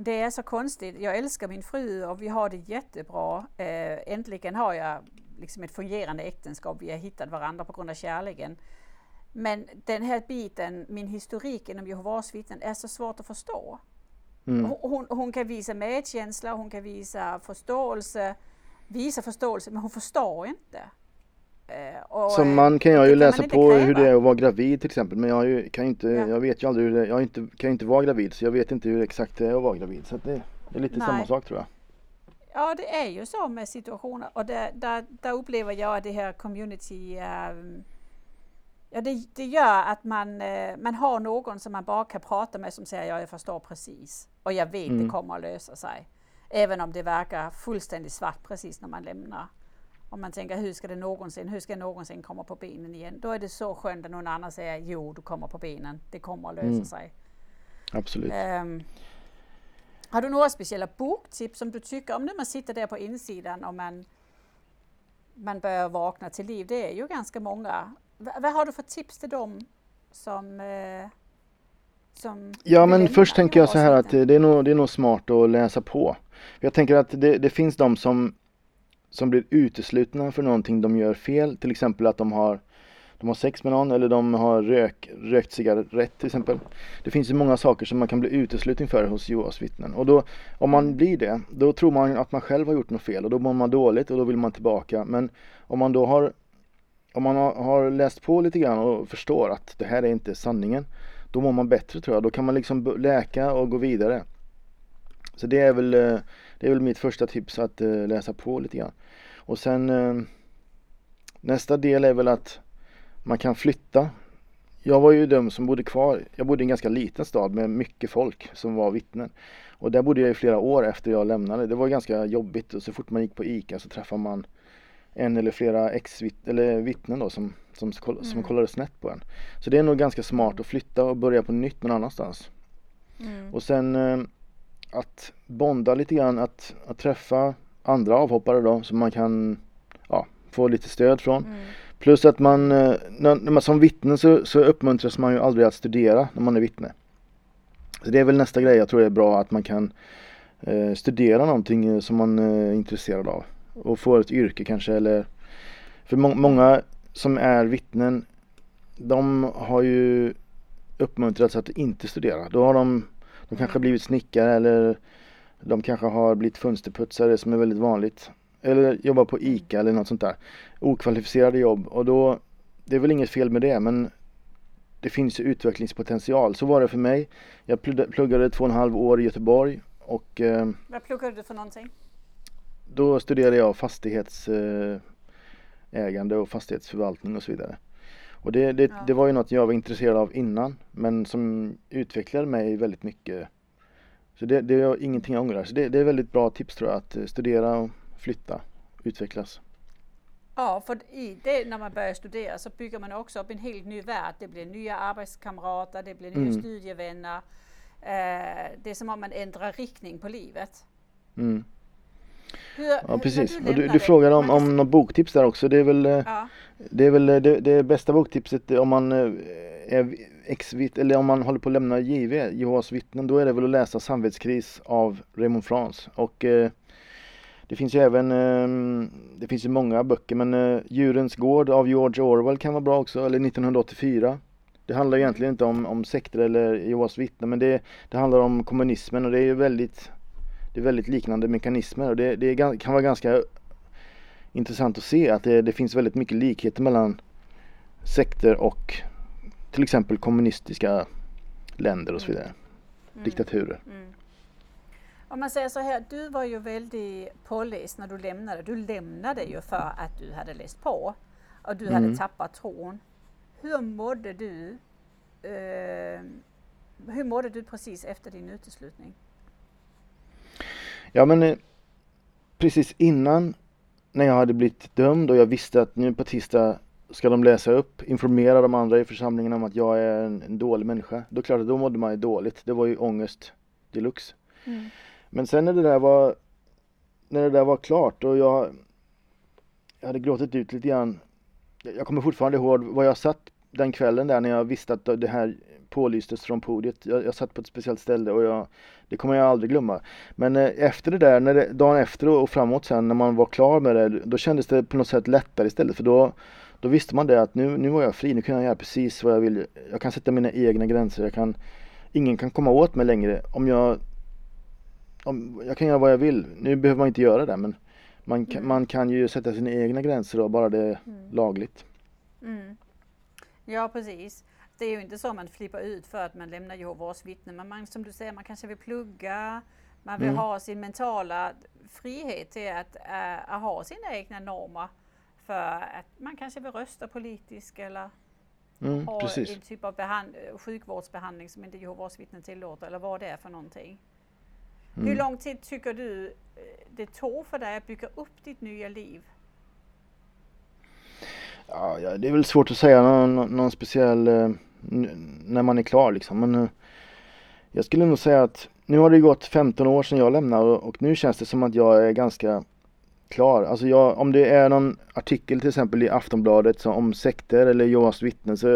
det är så konstigt. Jag älskar min fru och vi har det jättebra. Eh, äntligen har jag liksom ett fungerande äktenskap. Vi har hittat varandra på grund av kärleken. Men den här biten, min historik inom Jehovas vittnen, är så svårt att förstå. Mm. Hon, hon, hon kan visa medkänsla, hon kan visa förståelse, visa förståelse, men hon förstår inte. Eh, och, Som eh, man kan jag ju läsa på kräva. hur det är att vara gravid till exempel men jag ju, kan inte, Ja. jag vet ju aldrig hur det, jag inte, kan ju inte vara gravid så jag vet inte hur exakt det är att vara gravid så det, det är lite Nej. samma sak tror jag. Ja, det är ju så med situationer och där, där, där upplever jag att det här community ehm, Ja, det, det gör att man, eh, man har någon som man bara kan prata med som säger ja, jag förstår precis och jag vet Mm. det kommer att lösa sig. Även om det verkar fullständigt svart precis när man lämnar. Om man tänker hur ska det någonsin, hur ska jag någonsin komma på benen igen? Då är det så skönt att någon annan säger jo, du kommer på benen, det kommer att lösa Mm. sig. Absolut. Ehm, har du några speciella boktips som du tycker om när man sitter där på insidan och man, man börjar vakna till liv? Det är ju ganska många. Va- vad har du för tips till dem som, eh, Ja men först tänker jag så här att det är nog, det är nog smart att läsa på. Jag tänker att det, det finns de som, som blir uteslutna för någonting de gör fel. Till exempel att de har, de har sex med någon eller de har rök, rökt cigarett till exempel. Det finns ju många saker som man kan bli utesluten för hos Jehovas vittnen. Och då, om man blir det, då tror man att man själv har gjort något fel och då mår man dåligt och då vill man tillbaka. Men om man då har, om man har, läst på lite grann och förstår att det här är inte sanningen då mår man bättre tror jag. Då kan man liksom läka och gå vidare. Så det är väl, eh, det är väl mitt första tips att eh, läsa på lite grann. Och sen eh, nästa del är väl att man kan flytta. Jag var ju dömd som bodde kvar. Jag bodde i en ganska liten stad med mycket folk som var vittnen. Och där bodde jag i flera år efter jag lämnade. Det var ganska jobbigt och så fort man gick på ICA så träffade man en eller flera ex eller vittnen då som, som, som Mm. kollade snett på en. Så det är nog ganska smart att flytta och börja på nytt någon annanstans. Mm. Och sen eh, att bonda lite grann, att, att träffa andra avhoppare då som man kan ja, få lite stöd från. Mm. Plus att man, eh, när, när man som vittne så, så uppmuntras man ju aldrig att studera när man är vittne. Så det är väl nästa grej jag tror är bra att man kan eh, studera någonting eh, som man eh, är intresserad av. Och få ett yrke kanske eller För må, många som är vittnen de har ju uppmuntrats att inte studera. Då har de, de kanske Mm. blivit snickare eller de kanske har blivit fönsterputsare som är väldigt vanligt. Eller jobbar på ICA eller något sånt där. Okvalificerade jobb och då, det är väl inget fel med det men det finns ju utvecklingspotential. Så var det för mig. Jag plugg- pluggade två och en halv år i Göteborg och eh, Vad pluggade du för någonting? då studerade jag fastighetsägande och fastighetsförvaltning och så vidare. Och det, det, Ja. det var ju något jag var intresserad av innan men som utvecklade mig väldigt mycket. Så det, det är ingenting jag ångrar. Så det, det är väldigt bra tips tror jag att studera och flytta, utvecklas. Ja, för i det, när man börjar studera så bygger man också upp en helt ny värld. Det blir nya arbetskamrater, det blir nya Mm. studievänner. Eh, det är som om man ändrar riktning på livet. Mm. Hur, Ja precis. du, du lämnade- frågade om, om något boktips där också. Det är väl eh, Ja, Det är väl eh, det, det bästa boktipset om man eh, är ex eller om man håller på att lämna JV, Jehovas vittnen, då är det väl att läsa Samvetskris av Raymond France. Och eh, det finns ju även, eh, det finns ju många böcker men eh, Djurens gård av George Orwell kan vara bra också, eller 1984. Det handlar egentligen inte om, om sekter eller Jehovas vittnen men det, det handlar om kommunismen och det är ju väldigt det är väldigt liknande mekanismer och det, det är, kan vara ganska intressant att se att det, det finns väldigt mycket likheter mellan sekter och till exempel kommunistiska länder och så vidare. mm, Diktaturer. mm. Om man säger så här, du var ju väldigt påläst när du lämnade. Du lämnade ju för att du hade läst på och du hade Mm. tappat tron. Hur mådde du? Eh, hur mådde du precis efter din uteslutning? Ja men eh, precis innan när jag hade blivit dömd och jag visste att nu på tisdag ska de läsa upp, informera de andra i församlingen om att jag är en, en dålig människa. Då klart då mådde man ju dåligt. Det var ju ångest deluxe. Men sen när det där var när det där var klart och jag jag hade gråtit ut lite grann. Jag kommer fortfarande ihåg var jag satt den kvällen där när jag visste att det här pålystes från podiet. Jag, jag satt på ett speciellt ställe och jag, det kommer jag aldrig glömma. Men eh, efter det där, när det, dagen efter och, framåt sen när man var klar med det, då kändes det på något sätt lättare istället för då då visste man det att nu, nu var jag fri, nu kan jag göra precis vad jag vill. Jag kan sätta mina egna gränser, jag kan, ingen kan komma åt mig längre om jag om, jag kan göra vad jag vill. Nu behöver man inte göra det men man Mm. man kan ju sätta sina egna gränser och bara det är Mm. lagligt. Mm. Ja precis. Det är ju inte så man flippar ut för att man lämnar Jehovas vittnen. Men man, som du säger, man kanske vill plugga. Man vill Mm. ha sin mentala frihet till att, äh, att ha sina egna normer. För att man kanske vill rösta politiskt eller Mm, ha precis. en typ av behand- sjukvårdsbehandling som inte Jehovas vittnen tillåter eller vad det är för någonting. Hur Mm. lång tid tycker du eh, det tog för dig att bygga upp ditt nya liv? Ja, det är väl svårt att säga någon, någon- speciell eh, när man är klar liksom. Men eh, jag skulle nog säga att nu har det gått 15 år sedan jag lämnade och, nu känns det som att jag är ganska klar. Alltså jag, om det är någon artikel till exempel i Aftonbladet som, om sekter eller Jehovas vittnen så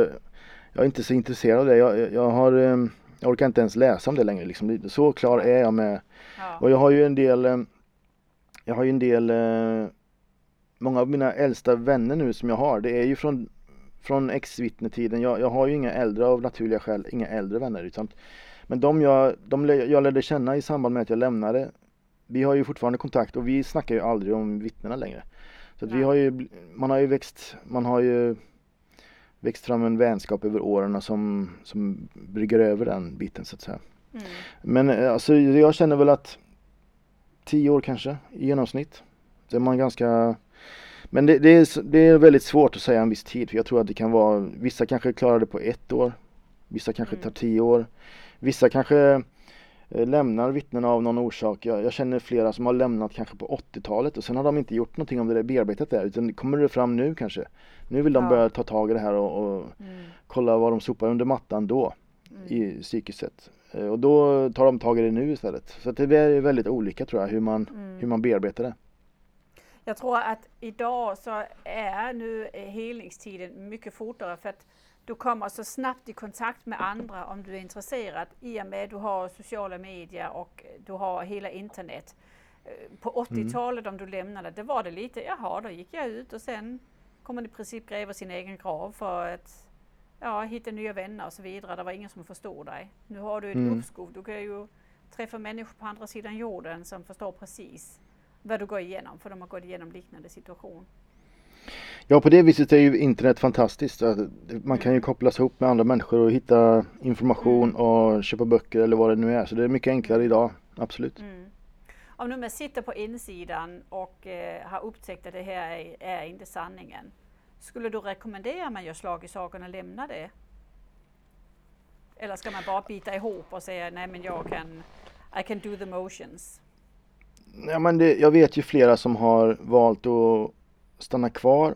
jag är inte så intresserad av det. Jag, jag har, eh, jag orkar inte ens läsa om det längre liksom. Så klar är jag med. Ja. Och jag har ju en del, eh, jag har ju en del, många av mina äldsta vänner nu som jag har, det är ju från, från ex-vittnetiden. Jag, jag har ju inga äldre av naturliga skäl, inga äldre vänner. Utan, men de jag, de jag lärde känna i samband med att jag lämnade, vi har ju fortfarande kontakt och vi snackar ju aldrig om vittnena längre. Så vi har ju, man har ju växt, man har ju växt fram en vänskap över åren som, som brygger över den biten så att säga. Mm. Men eh, alltså jag känner väl att tio år kanske i genomsnitt. Det är man ganska Men det, det, är, det är väldigt svårt att säga en viss tid för jag tror att det kan vara Vissa kanske klarar det på ett år Vissa kanske Mm. tar tio år Vissa kanske eh, lämnar vittnena av någon orsak. Jag, jag känner flera som har lämnat kanske på 80-talet och sen har de inte gjort någonting om det där bearbetat där utan kommer det fram nu kanske. Nu vill de Ja. börja ta tag i det här och, och Mm. kolla vad de sopar under mattan då Mm. i psykiskt sett. Eh, Och då tar de tag i det nu istället. Så det är väldigt olika tror jag hur man, Mm. hur man bearbetar det. Jag tror att idag så är nu eh, helningstiden mycket fortare för att du kommer så snabbt i kontakt med andra om du är intresserad i och med att du har sociala medier och du har hela internet. Eh, På 80-talet om du lämnade, det var det lite, jaha då gick jag ut och sen kommer man i princip gräva sin egen grav för att ja, hitta nya vänner och så vidare. Det var ingen som förstod dig. Nu har du ett Mm. uppskov, du kan ju träffa människor på andra sidan jorden som förstår precis vad du går igenom, för de har gått igenom liknande situation. Ja på det viset är ju internet fantastiskt. Man kan ju kopplas ihop med andra människor och hitta information Mm. och köpa böcker eller vad det nu är. Så det är mycket enklare idag, absolut. Mm. Om nu man sitter på insidan och eh, har upptäckt att det här är, är inte sanningen, skulle du rekommendera att man gör slag i saken och lämnar det? Eller ska man bara bita ihop och säga nej men jag kan, I can do the motions? Ja, men det, jag vet ju flera som har valt att stanna kvar.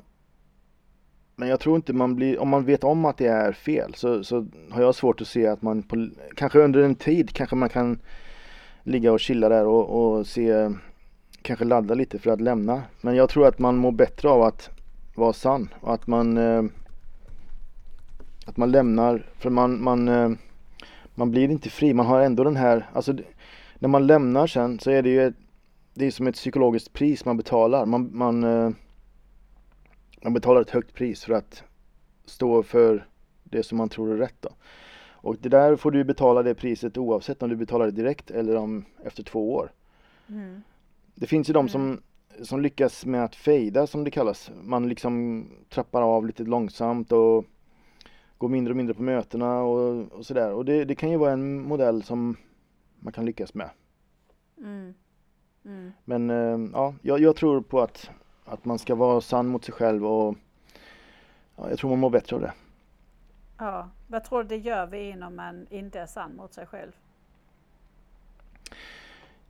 Men jag tror inte man blir, om man vet om att det är fel så, så har jag svårt att se att man på, kanske under en tid kanske man kan ligga och chilla där och, och se, kanske ladda lite för att lämna. Men jag tror att man mår bättre av att vara sann och att man eh, att man lämnar, för man, man, eh, man blir inte fri, man har ändå den här, alltså när man lämnar sen så är det ju ett, det är som ett psykologiskt pris man betalar. Man, man, eh, man betalar ett högt pris för att stå för det som man tror är rätt. Då. Och det där får du betala det priset oavsett om du betalar det direkt eller om efter två år. Mm. Det finns ju de Mm. som, som lyckas med att fejda som det kallas. Man liksom trappar av lite långsamt och går mindre och mindre på mötena och, och sådär. Och det, det kan ju vara en modell som man kan lyckas med. Mm. Mm. Men eh, ja, jag, jag tror på att, att man ska vara sann mot sig själv och ja, jag tror man mår bättre av det. Ja, vad tror du det gör vid en om man inte är sann mot sig själv?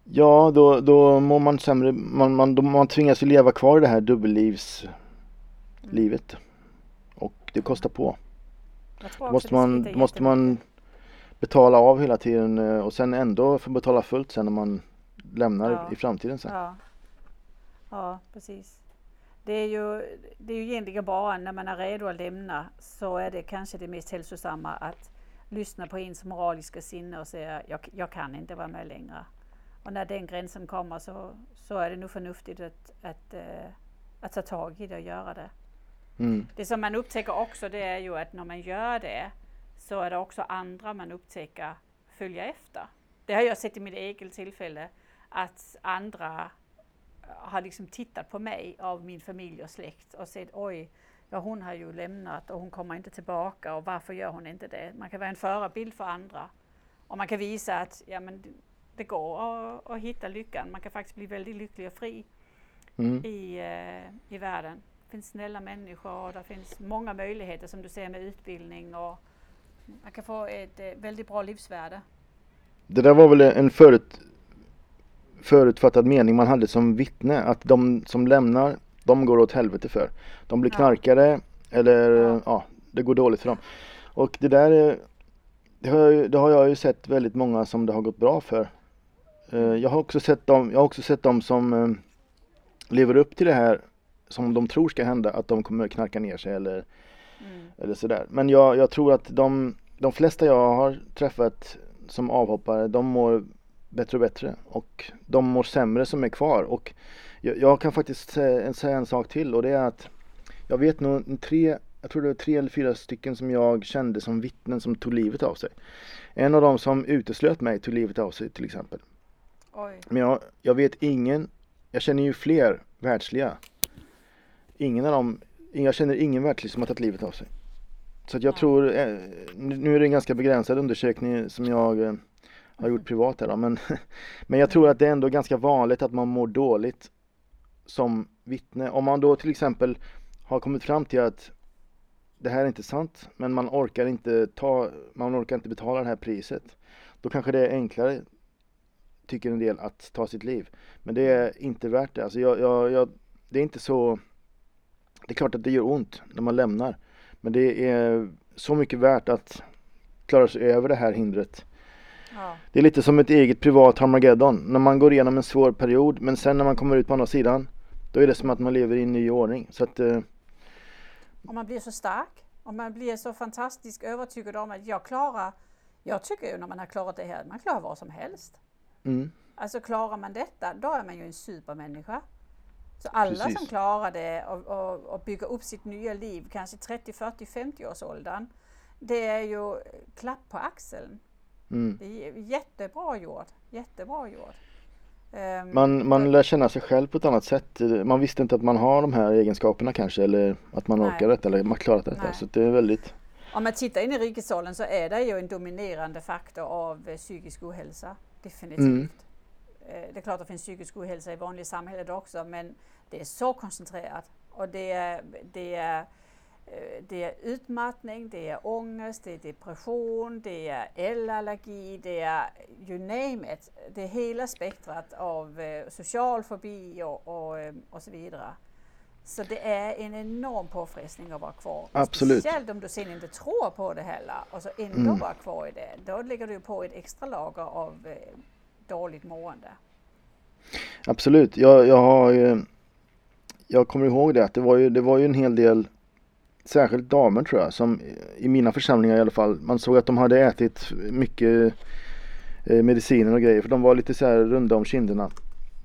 Ja, då, då mår man sämre. Man, man, då, man tvingas ju leva kvar i det här dubbellivslivet. Mm. Och det kostar på. Då måste man, måste man betala av hela tiden eh, och sen ändå få betala fullt sen när man lämnar Ja. i framtiden sen. Ja. ja, precis. Det är, ju, det är ju egentligen bara när man är redo att lämna så är det kanske det mest hälsosamma att lyssna på ens moraliska sinne och säga jag, jag kan inte vara med längre. Och när den gränsen kommer så, så är det nog förnuftigt att, att, eh, att ta tag i det och göra det. Mm. Det som man upptäcker också det är ju att när man gör det så är det också andra man upptäcker följa efter. Det har jag sett i mitt eget tillfälle att andra har liksom tittat på mig av min familj och släkt och sett oj, ja hon har ju lämnat och hon kommer inte tillbaka och varför gör hon inte det? Man kan vara en förebild för andra och man kan visa att ja, men det- det går att, att hitta lyckan. Man kan faktiskt bli väldigt lycklig och fri Mm. i, eh, i världen. Det finns snälla människor och det finns många möjligheter som du ser med utbildning och man kan få ett eh, väldigt bra livsvärde. Det där var väl en förut, förutfattad mening man hade som vittne att de som lämnar, de går åt helvete för. De blir knarkare eller Ja. ja. det går dåligt för dem. Och det där är- det har, jag, det har jag ju sett väldigt många som det har gått bra för. Eh, Jag har också sett dem, jag har också sett dem som eh, lever upp till det här som de tror ska hända, att de kommer knarka ner sig eller Mm. eller sådär. Men jag, jag tror att de, de flesta jag har träffat som avhoppare, de mår bättre och bättre och de mår sämre som är kvar och jag, jag kan faktiskt säga, säga en sak till och det är att jag vet nog tre, jag tror det var tre eller fyra stycken som jag kände som vittnen som tog livet av sig. En av dem som uteslöt mig tog livet av sig till exempel. Oj. Men jag, jag vet ingen, jag känner ju fler världsliga. Ingen av dem, jag känner ingen världslig som har tagit livet av sig. Så jag tror, eh, nu nu är det en ganska begränsad undersökning som jag eh, har gjort privat här då, men, men jag tror att det är ändå ganska vanligt att man mår dåligt som vittne. Om man då till exempel har kommit fram till att det här är inte sant, men man orkar inte ta, man orkar inte betala det här priset. Då kanske det är enklare, tycker en del, att ta sitt liv. Men det är inte värt det. Alltså jag, jag, jag, det är inte så, det är klart att det gör ont när man lämnar. Men det är så mycket värt att klara sig över det här hindret. Ja. Det är lite som ett eget privat Harmageddon. När man går igenom en svår period men sen när man kommer ut på andra sidan då är det som att man lever i en ny ordning. Så att, eh, Och man blir så stark och man blir så fantastiskt övertygad om att jag klarar, jag tycker ju när man har klarat det här, man klarar vad som helst. mm, Alltså klarar man detta, då är man ju en supermänniska. Så alla Precis. som klarar det och, och, och bygger upp sitt nya liv, kanske 30, 40, 50 års åldern. Det är ju klapp på axeln. Mm. Det är jättebra gjort, jättebra gjort. Ehm, Man, man lär känna sig själv på ett annat sätt. Man visste inte att man har de här egenskaperna kanske eller att man Nej. orkar detta eller man klarat detta. Nej. Så det är väldigt, Om man tittar in i rikesåldern så är det ju en dominerande faktor av eh, psykisk ohälsa. Definitivt. Mm. Eh, Det är klart att det finns psykisk ohälsa i vanliga samhället också men det är så koncentrerat. Och det är, det är, det är utmattning, det är ångest, det är depression, det är elallergi, det är you name it. Det är hela spektrat av eh, social fobi och, och, eh, och så vidare. Så det är en enorm påfrestning att vara kvar. Absolut. Speciellt om du sen inte tror på det heller och så ändå Mm. vara kvar i det. Då lägger du på ett extra lager av eh, dåligt mående. absolut. Jag, jag har eh, jag kommer ihåg det att det var ju, det var ju en hel del särskilt damer tror jag som i mina församlingar i alla fall man såg att de hade ätit mycket eh, mediciner och grejer för de var lite så här runda om kinderna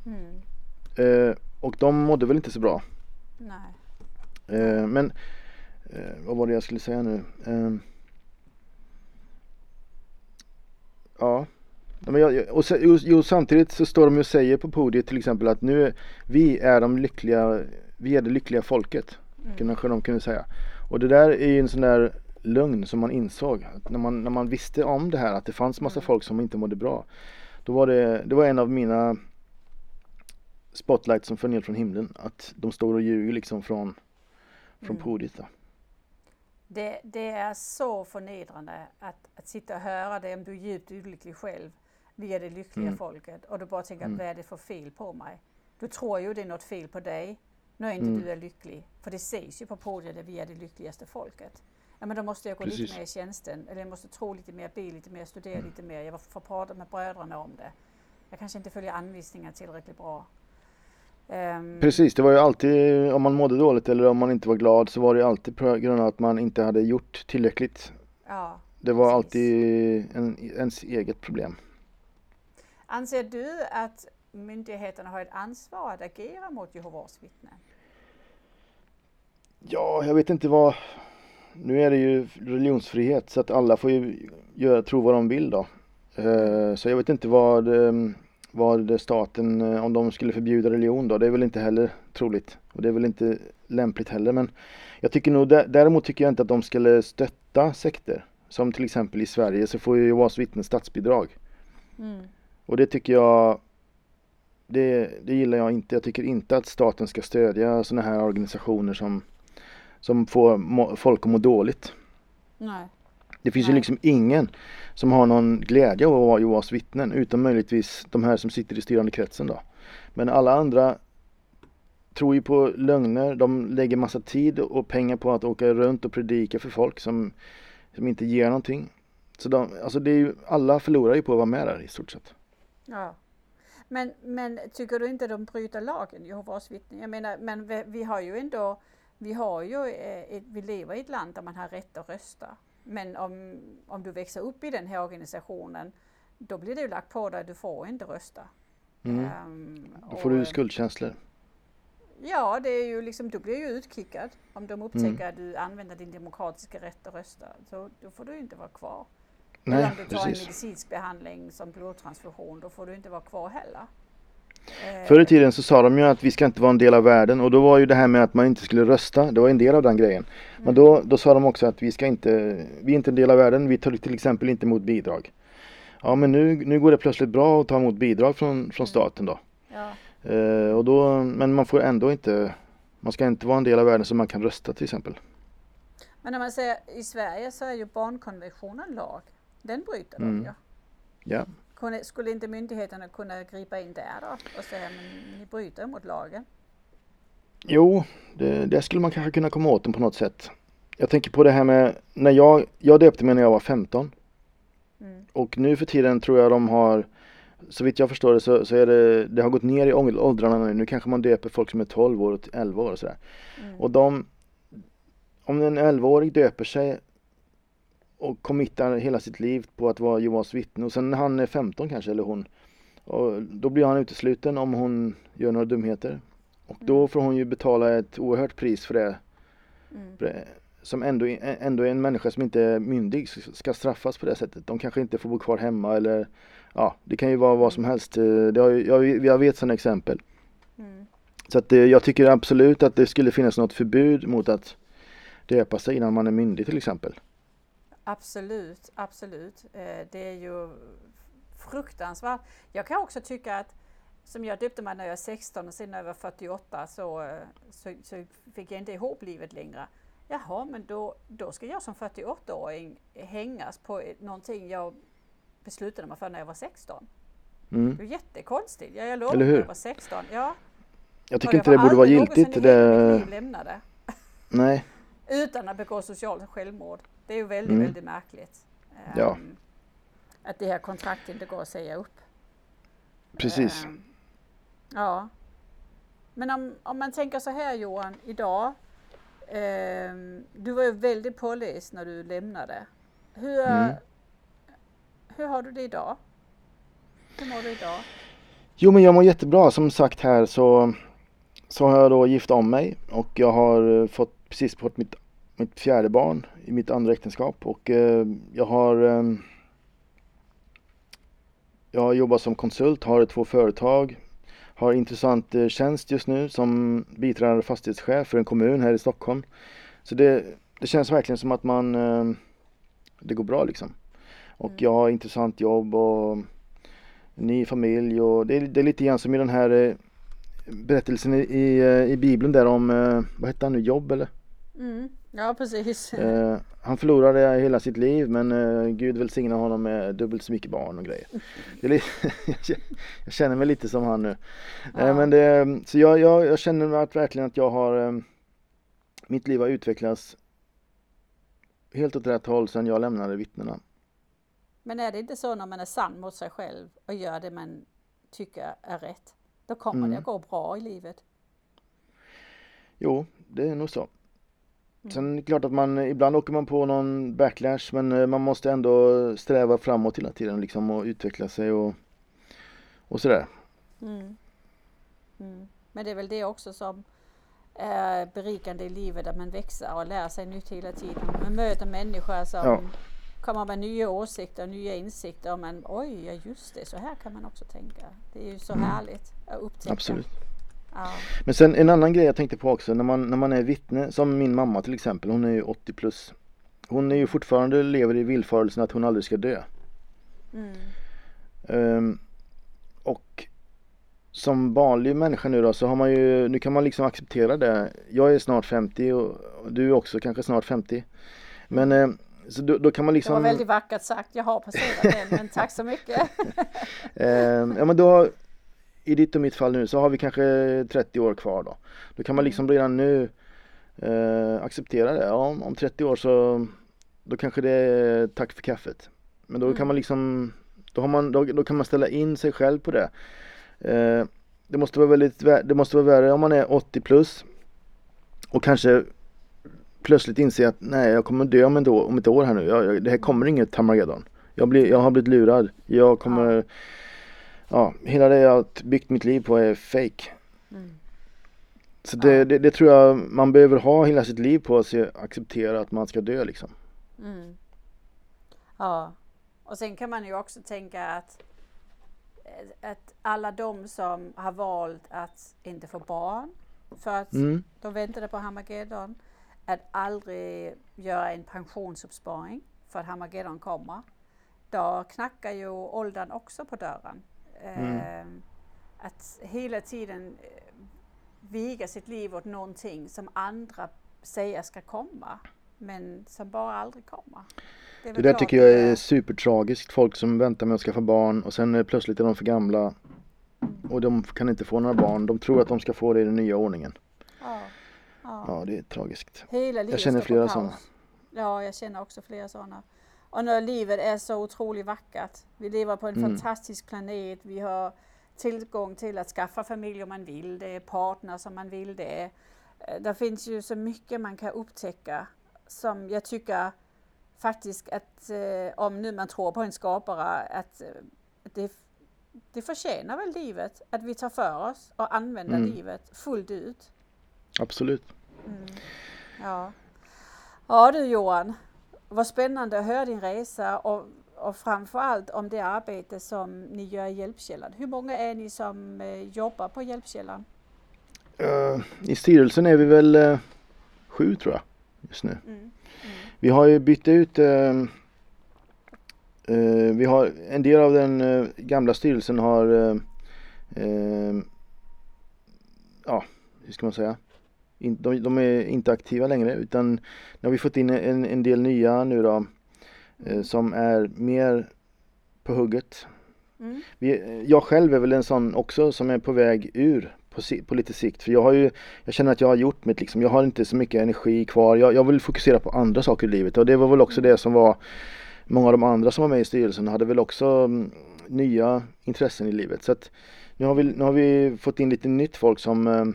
Mm. eh, och de mådde väl inte så bra Nej. eh, men eh, vad var det jag skulle säga nu eh, ja Men jag, och samtidigt så står de och säger på podiet till exempel att nu vi är de lyckliga, vi är det lyckliga folket. Mm. Kanske de kunde säga. Och det där är ju en sån där lögn som man insåg. När, man, när man visste om det här att det fanns massa Mm. folk som inte mådde bra. Då var det, det var en av mina spotlights som föll ner från himlen. Att de står och ljuger liksom från, från Mm. podiet. Då. Det, det är så förnedrande att, att sitta och höra det om du är djupt olycklig själv. Vi är det lyckliga Mm. folket och du bara tänker Mm. vad är det för fel på mig? Du tror ju det är något fel på dig. Nu är inte Mm. du är lycklig. För det sägs ju på podiet att vi är det lyckligaste folket. Ja men då måste jag gå Precis. lite mer i tjänsten. Eller jag måste tro lite mer, be lite mer, studera Mm. lite mer. Jag får prata med bröderna om det. Jag kanske inte följer anvisningar tillräckligt bra. Ehm, Precis, det var ju alltid om man mådde dåligt eller om man inte var glad så var det alltid på grund av att man inte hade gjort tillräckligt. Ja. Det var Precis. alltid en, ens eget problem. Anser du att myndigheterna har ett ansvar att agera mot Jehovas vittnen? Ja, jag vet inte vad Nu är det ju religionsfrihet så att alla får ju göra, tro vad de vill då. Eh, Så jag vet inte vad, eh, vad staten, eh, om de skulle förbjuda religion då. Det är väl inte heller troligt. Och det är väl inte lämpligt heller. Men jag tycker nog, dä- däremot tycker jag inte att de skulle stötta sekter. Som till exempel i Sverige så får ju Jehovas vittnen statsbidrag. Mm. Och det tycker jag det, det gillar jag inte. Jag tycker inte att staten ska stödja sådana här organisationer som, som får folk att må dåligt. Nej. Det finns ju Nej. liksom ingen som har någon glädje av att vara Jehovas vittnen utom möjligtvis de här som sitter i styrande kretsen då. Men alla andra tror ju på lögner. De lägger massa tid och pengar på att åka runt och predika för folk som, som inte ger någonting. Så de, alltså det är ju, alla förlorar ju på att vara med där i stort sett. Ja. Men, men tycker du inte de bryter lagen, Jehovas vittnen? Jag menar, men vi, vi har ju ändå, vi har ju, eh, ett, vi lever i ett land där man har rätt att rösta. Men om, om du växer upp i den här organisationen, då blir det ju lagt på dig, du får inte rösta. Mm. Um, Då får du skuldkänslor. Ja, det är ju liksom, du blir ju utkickad om de upptäcker att du använder din demokratiska rätt att rösta. Så då får du inte vara kvar. Eller Nej, om du tar en precis. medicinsk behandling som blodtransfusion, då får du inte vara kvar heller. Eh, Förr i tiden så sa de ju att vi ska inte vara en del av världen och då var ju det här med att man inte skulle rösta, det var en del av den grejen. Men då, då sa de också att vi ska inte, vi är inte en del av världen, vi tar till exempel inte emot bidrag. Ja men nu, nu går det plötsligt bra att ta emot bidrag från, från staten då. Ja, Eh, och då. Men man får ändå inte, man ska inte vara en del av världen så man kan rösta till exempel. men när man säger i Sverige så är ju barnkonventionen lag. Den bryter de Mm. ju. Ja, Kunde, skulle inte myndigheterna kunna gripa in där då och säga men ni bryter mot lagen? jo, det, det skulle man kanske kunna komma åt dem på något sätt. Jag tänker på det här med när jag, jag döpte mig när jag var 15 Mm. och nu för tiden tror jag de har så vitt jag förstår det så, så är det, det har gått ner i åld- åldrarna nu. Nu kanske man döper folk som är 12 år och 11 år och sådär. Mm. Och de, om en 11-årig döper sig och committar hela sitt liv på att vara Jehovas vittne och sen när han är 15 kanske eller hon och då blir han utesluten om hon gör några dumheter. Och då Mm. får hon ju betala ett oerhört pris för det. Mm. För det som ändå, ändå är en människa som inte är myndig ska straffas på det sättet. De kanske inte får bo kvar hemma eller ja, det kan ju vara vad som helst. Det har, jag, jag vet sådana exempel. Mm. Så att eh, jag tycker absolut att det skulle finnas något förbud mot att döpa sig innan man är myndig till exempel. Absolut, absolut. Eh, Det är ju fruktansvärt. Jag kan också tycka att som jag döpte mig när jag var 16 och sen när jag var 48 så, eh, så, så fick jag inte ihop livet längre. Jaha, men då, då ska jag som 48-åring hängas på någonting jag beslutade mig för när jag var 16. Mm. Det är jättekonstigt. Ja, jag lovade Eller när jag var 16. Ja, Jag tycker inte det borde vara giltigt. mitt Det, lämnade. nej, Utan att begå socialt självmord. Det är ju väldigt, Mm. väldigt märkligt. Ja. Ehm, Att det här kontraktet inte går att säga upp. precis. Ehm, Ja. Men om, om man tänker så här Johan, idag. ehm, du var ju väldigt påläst när du lämnade. Hur, Mm. hur har du det idag? Hur mår du idag? Jo men jag mår jättebra. Som sagt här så, så har jag då gift om mig och jag har eh, fått precis fått mitt, mitt fjärde barn i mitt andra äktenskap och eh, jag har eh, jag jobbar som konsult, har två företag, har intressant eh, tjänst just nu som biträdande fastighetschef för en kommun här i Stockholm. Så det, det känns verkligen som att man det går bra liksom. Och Mm. jag har intressant jobb och ny familj och det det är lite grann som i den här berättelsen i, i, i Bibeln där om, vad hette han nu, Jobb eller? Mm. Ja precis. Eh, han förlorade hela sitt liv men eh, Gud välsignade honom med dubbelt så mycket barn och grejer. Jag känner mig lite som han nu. Eh, Ja. men det, så jag, jag, jag känner att, verkligen att jag har eh, mitt liv har utvecklats helt åt rätt håll sedan jag lämnade vittnena. Men är det inte så när man är sann mot sig själv och gör det man tycker är rätt? Då kommer Mm. det att gå bra i livet. Jo, det är nog så. Mm. Sen är det klart att man ibland åker man på någon backlash men eh, man måste ändå sträva framåt hela tiden liksom och utveckla sig och, och sådär. Mm. Mm. Men det är väl det också som är berikande i livet, att man växer och lär sig nytt hela tiden. Man möter människor som Ja. kommer med nya åsikter och nya insikter och man, oj, ja just det, så här kan man också tänka. Det är ju så härligt att upptäcka. Mm. Absolut. Ja. Men sen en annan grej jag tänkte på också när man, när man är vittne, som min mamma till exempel, hon är ju 80 plus. Hon är ju fortfarande lever i villfarelsen att hon aldrig ska dö. Mm. Ehm, och som vanlig människa nu då så har man ju, nu kan man liksom acceptera det. Jag är snart 50 och du är också kanske snart 50. Men eh, så då, då kan man Det liksom var väldigt vackert sagt, jag har passerat den, men tack så mycket. Eh, ja men då i ditt och mitt fall nu så har vi kanske 30 år kvar då. Då kan man liksom redan nu eh, acceptera det. Ja, om, om 30 år så då kanske det är tack för kaffet. Men då Mm. kan man liksom då, har man, då, då kan man ställa in sig själv på det. Eh, det måste vara väldigt vä- det måste vara värre om man är 80 plus och kanske plötsligt inse att nej jag kommer dö om, då, om ett år här nu. Jag, det här kommer inget Tamageddon. Jag, blir, jag har blivit lurad. Jag kommer ja. hela det jag byggt mitt liv på är fake. Mm. Så det, ja. det, det, tror jag man behöver ha hela sitt liv på sig acceptera att man ska dö liksom. Mm. Ja, och sen kan man ju också tänka att, att alla de som har valt att inte få barn för att mm. de väntade på Hamageddon, att aldrig göra en pensionsuppsparing för att Hamageddon kommer. Då knackar ju åldern också på dörren. Mm. Eh, att hela tiden eh, viga sitt liv åt någonting som andra säger ska komma men som bara aldrig kommer. Det, det där tycker jag är supertragiskt. Folk som väntar med att skaffa barn och sen plötsligt är de för gamla och de kan inte få några barn. De tror att de ska få det i den nya ordningen. Ja, ja. ja det är tragiskt. Jag känner flera sådana. Ja, jag känner också flera sådana. Och när livet är så otroligt vackert. Vi lever på en mm. fantastisk planet. Vi har tillgång till att skaffa familj om man vill det, partner som man vill det. Eh, det finns ju så mycket man kan upptäcka som jag tycker faktiskt att eh, om nu man tror på en skapare att, eh, det, det förtjänar väl livet att vi tar för oss och använder mm. livet fullt ut. Absolut. Mm. Ja. ja du Johan, vad spännande att höra din resa och, och framförallt om det arbete som ni gör i Hjälpkällan. Hur många är ni som eh, jobbar på Hjälpkällan? Uh, I styrelsen är vi väl uh, sju tror jag just nu. Mm. Mm. Vi har ju bytt ut uh, vi har en del av den gamla styrelsen har ja, hur ska man säga? De, de är inte aktiva längre utan nu har vi fått in en, en del nya nu då som är mer på hugget. Mm. Vi, jag själv är väl en sån också som är på väg ur på, på, lite sikt. För jag har ju, jag känner att jag har gjort mitt liksom. Jag har inte så mycket energi kvar. Jag, jag vill fokusera på andra saker i livet och det var väl också det som var Många av de andra som var med i styrelsen hade väl också mm, nya intressen i livet. Så att nu har vi, nu har vi fått in lite nytt folk som, eh,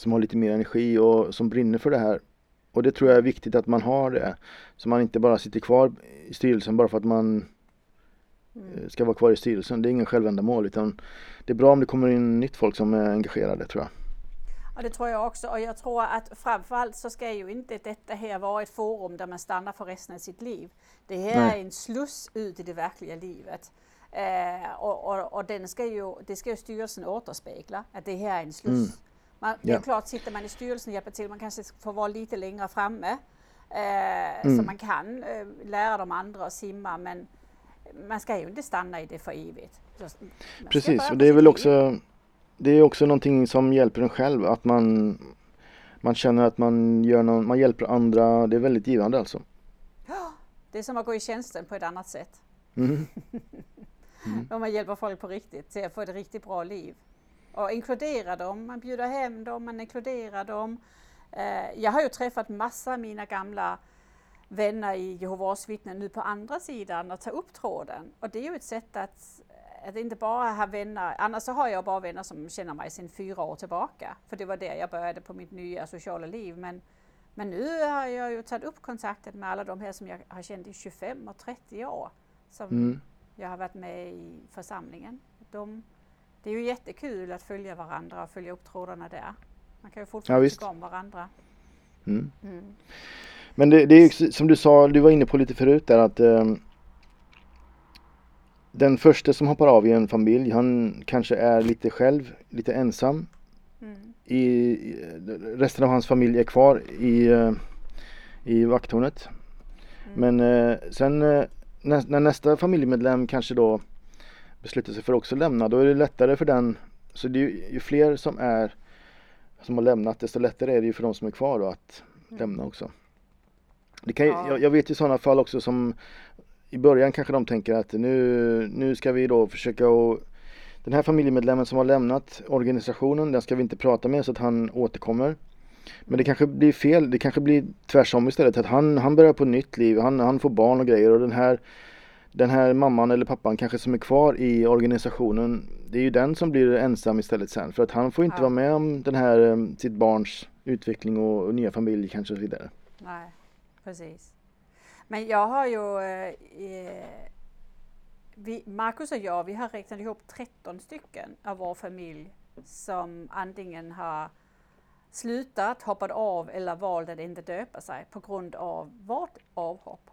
som har lite mer energi och som brinner för det här. Och det tror jag är viktigt att man har det. Så man inte bara sitter kvar i styrelsen bara för att man mm. ska vara kvar i styrelsen. Det är ingen självändamål utan det är bra om det kommer in nytt folk som är engagerade tror jag. Ja, det tror jag också och jag tror att framförallt så ska ju inte detta här vara ett forum där man stannar för resten av sitt liv. Det här Nej. är en sluss ut i det verkliga livet. Eh, och, och, och, den ska ju, det ska ju styrelsen återspegla, att det här är en sluss. Mm. Man, det är ja. klart, sitter man i styrelsen och hjälper till, man kanske får vara lite längre framme. Eh, mm. Så man kan eh, lära de andra att simma men man ska ju inte stanna i det för evigt. Precis, och det är väl också det är också någonting som hjälper en själv att man man känner att man gör någon, man hjälper andra. Det är väldigt givande alltså. Ja, det är som att gå i tjänsten på ett annat sätt. Mm. Mm. Om man hjälper folk på riktigt till att få ett riktigt bra liv. Och inkludera dem, man bjuder hem dem, man inkluderar dem. Eh, jag har ju träffat massa av mina gamla vänner i Jehovas vittnen nu på andra sidan och ta upp tråden. Och det är ju ett sätt att, att inte bara ha vänner, annars så har jag bara vänner som känner mig sedan fyra år tillbaka. För det var där jag började på mitt nya sociala liv. Men, men nu har jag ju tagit upp kontakten med alla de här som jag har känt i 25 och 30 år. Som mm. jag har varit med i församlingen. De, det är ju jättekul att följa varandra och följa upp trådarna där. Man kan ju fortfarande ja, tycka om varandra. Mm. Mm. Men det, det är som du sa, du var inne på lite förut där att um, den första som hoppar av i en familj, han kanske är lite själv, lite ensam. Mm. I, resten av hans familj är kvar i, uh, i vakttornet. Mm. Men uh, sen nä, när nästa familjemedlem kanske då beslutar sig för att också lämna, då är det lättare för den. Så det är ju, ju fler som är som har lämnat, desto lättare är det ju för de som är kvar då att mm. lämna också. Det kan, ja. jag, jag, vet ju sådana fall också som i början kanske de tänker att nu, nu ska vi då försöka och den här familjemedlemmen som har lämnat organisationen, den ska vi inte prata med så att han återkommer. Men det kanske blir fel, det kanske blir tvärsom istället. Att han, han börjar på nytt liv, han, han får barn och grejer och den här den här mamman eller pappan kanske som är kvar i organisationen det är ju den som blir ensam istället sen för att han får inte ja. vara med om den här eh, sitt barns utveckling och, och nya familj kanske och så vidare. Nej, precis. Men jag har ju, eh, vi, Marcus och jag, vi har räknat ihop 13 stycken av vår familj som antingen har slutat, hoppat av eller valt att inte döpa sig på grund av vårt avhopp.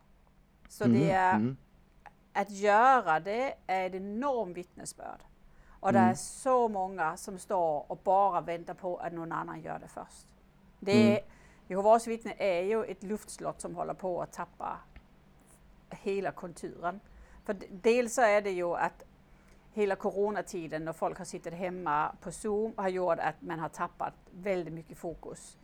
Så mm, det är, mm. Att göra det är ett enormt vittnesbörd. Och mm. det är så många som står och bara väntar på att någon annan gör det först. Det mm. Jehovas vittne är ju ett luftslott som håller på att tappa hela konturen. För dels så är det ju att hela coronatiden när folk har suttit hemma på Zoom har gjort att man har tappat väldigt mycket fokus.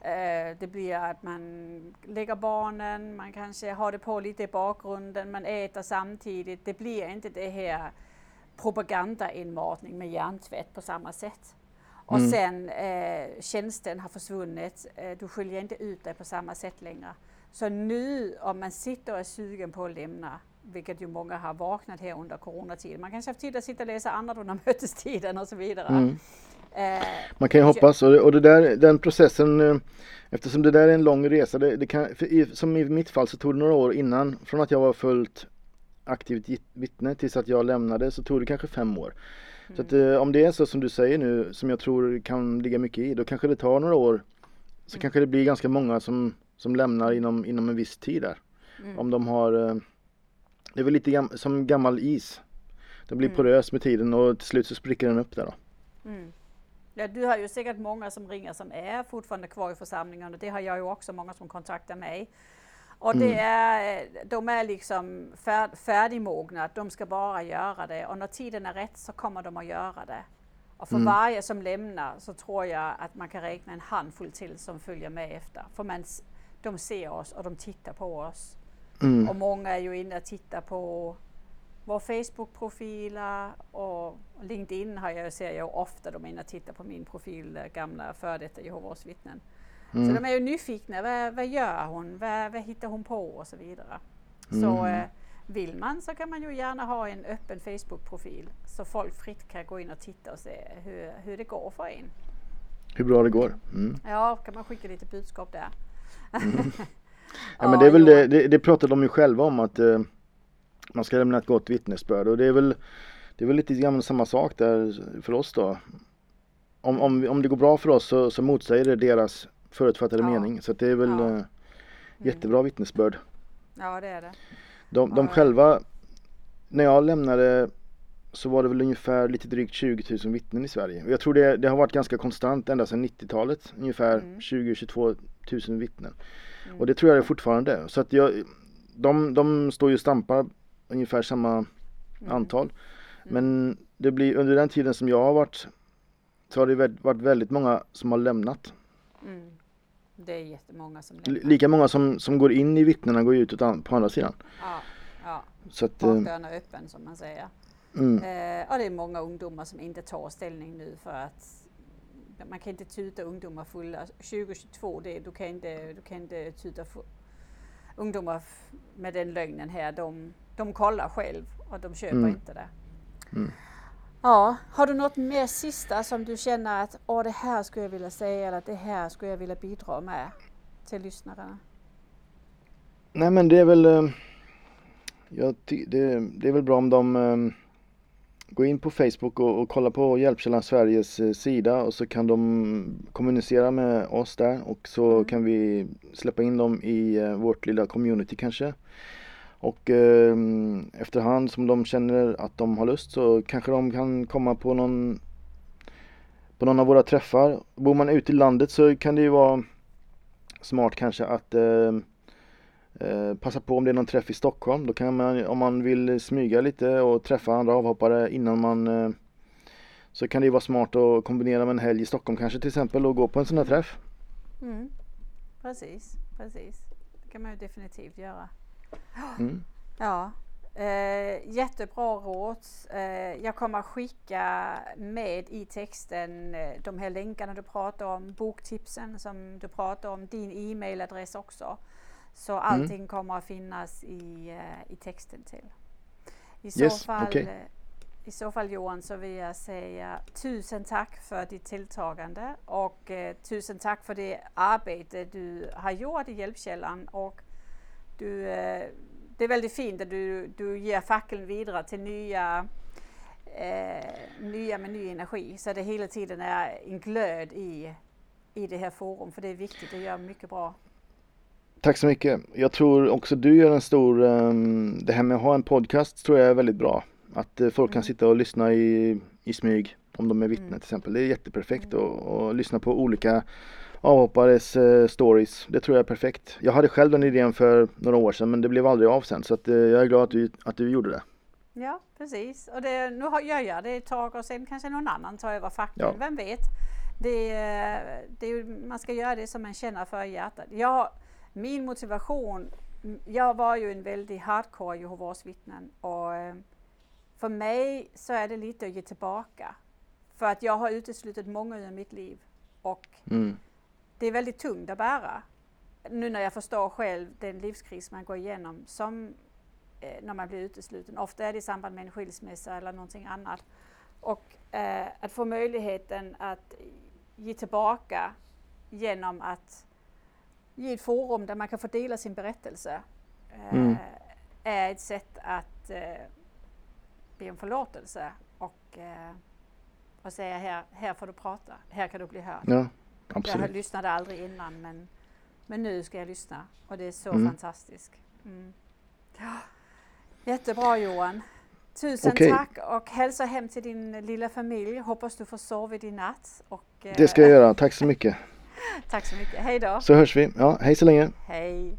Eh, det blir att man lägger barnen, man kanske har det på lite i bakgrunden, man äter samtidigt. Det blir inte det här propagandainmatning med hjärntvätt på samma sätt. Och mm. sen eh, tjänsten har försvunnit, eh, du skiljer inte ut dig på samma sätt längre. Så nu om man sitter och är sugen på att lämna, vilket ju många har vaknat här under coronatiden, man kanske har tid att sitta och läsa annat under mötestiden och så vidare. Mm. Eh, man kan ju hoppas och, det där, den processen eh, Eftersom det där är en lång resa, det, det kan, i, som i mitt fall så tog det några år innan från att jag var fullt aktivt vittne tills att jag lämnade så tog det kanske fem år. Mm. Så att, eh, om det är så som du säger nu som jag tror kan ligga mycket i då kanske det tar några år. Så mm. kanske det blir ganska många som, som lämnar inom, inom en viss tid där. Mm. Om de har Det är väl lite gam, som gammal is. Den blir mm. porös med tiden och till slut så spricker den upp där då. Ja, du har ju säkert många som ringer som är fortfarande kvar i församlingen och det har jag ju också, många som kontaktar mig. Och det mm. är, de är liksom färd, färdigmogna, de ska bara göra det och när tiden är rätt så kommer de att göra det. Och för mm. varje som lämnar så tror jag att man kan räkna en handfull till som följer med efter. För man, de ser oss och de tittar på oss. Mm. Och många är ju inne och tittar på vår Facebook-profiler och LinkedIn har jag, ser jag ofta de inne och tittar på min profil, gamla före detta Jehovas vittnen. Mm. Så de är ju nyfikna. Vad, vad gör hon? Vad, vad hittar hon på? Och så vidare. Mm. Så eh, vill man så kan man ju gärna ha en öppen Facebook-profil så folk fritt kan gå in och titta och se hur, hur det går för en. Hur bra det går. Mm. Ja, kan man skicka lite budskap där. Mm. ja, men det är väl det, det, det pratade de ju själva om att eh, man ska lämna ett gott vittnesbörd och det är väl det är väl lite grann samma sak där för oss då. Om, om, om det går bra för oss så, så motsäger det deras förutfattade ja. mening. Så det är väl ja. äh, jättebra vittnesbörd. Ja det är det. De, de själva, när jag lämnade så var det väl ungefär lite drygt 20 000 vittnen i Sverige. Jag tror det, det har varit ganska konstant ända sedan 90-talet. Ungefär mm. 20-22 000 vittnen. Mm. Och det tror jag det är fortfarande. Så att jag, de, de står ju och stampar ungefär samma mm. antal. Mm. Men det blir under den tiden som jag har varit så har det varit väldigt många som har lämnat. Mm. Det är jättemånga som lämnar. Lika många som, som går in i vittnena går ut på andra sidan. Ja, ja. Så att, bakdörren är öppen som man säger. Mm. Eh, och det är många ungdomar som inte tar ställning nu för att man kan inte tuta ungdomar fulla. 2022, det, du, kan inte, du kan inte tuta ungdomar med den lögnen här. De, de kollar själv och de köper mm. inte det. Mm. Ja, har du något mer sista som du känner att Åh, det här skulle jag vilja säga eller det här skulle jag vilja bidra med till lyssnarna? Nej men det är väl eh, ja, det, det, är väl bra om de um, går in på Facebook och, och kollar på Hjälpkällan Sveriges uh, sida och så kan de kommunicera med oss där och så mm. kan vi släppa in dem i vårt lilla community kanske. Och eh, efterhand som de känner att de har lust så kanske de kan komma på någon på någon av våra träffar. Bor man ute i landet så kan det ju vara smart kanske att eh, eh, passa på om det är någon träff i Stockholm. Då kan man, om man vill smyga lite och träffa andra avhoppare innan man eh, så kan det vara smart att kombinera med en helg i Stockholm kanske till exempel och gå på en sån här träff. Mm. Precis, precis. Det kan man ju definitivt göra. Mm. Ja, eh, jättebra råd. Eh, jag kommer skicka med i texten eh, de här länkarna du pratar om, boktipsen som du pratar om, din e-mailadress också. Så mm. allting mm. kommer att finnas i, uh, i texten till. I så yes, fall okay. uh, i så fall Johan så vill jag säga tusen tack för ditt tilltagande och eh, tusen tack för det arbete du har gjort i Hjälpkällan och du, eh, det är väldigt fint att du, du ger fackeln vidare till nya eh, nya med ny energi så det hela tiden är en glöd i, i det här forum för det är viktigt att göra mycket bra. Tack så mycket. Jag tror också du gör en stor, um, det här med att ha en podcast tror jag är väldigt bra. Att uh, folk mm. kan sitta och lyssna i, i smyg om de är vittnen mm. till exempel. Det är jätteperfekt mm. och, och lyssna på olika avhoppares uh, stories. Det tror jag är perfekt. Jag hade själv den idén för några år sedan men det blev aldrig av sen så att, uh, jag är glad att du, att du gjorde det. Ja precis och det, nu gör jag det ett tag och sen kanske någon annan tar över fackeln, ja. vem vet. Det, det, man ska göra det som man känner för i hjärtat. Jag, min motivation, jag var ju en väldigt hardcore Jehovas vittnen och eh, för mig så är det lite att ge tillbaka. För att jag har uteslutit många ur mitt liv och mm. Det är väldigt tungt att bära. Nu när jag förstår själv den livskris man går igenom som eh, när man blir utesluten. Ofta är det i samband med en skilsmässa eller någonting annat. Och eh, att få möjligheten att ge tillbaka genom att ge ett forum där man kan få dela sin berättelse eh, mm. är ett sätt att eh, be om förlåtelse och, eh, och säga här, här får du prata, här kan du bli hörd. Ja, absolut. Jag lyssnade aldrig innan men, men nu ska jag lyssna och det är så mm. fantastiskt. Mm. Ja. Jättebra Johan. Tusen okay. tack och hälsa hem till din lilla familj. Hoppas du får sova i natt. Och, det ska jag göra. Tack så mycket. Tack så mycket. Hej då. Så hörs vi. Ja, hej så länge. Hej.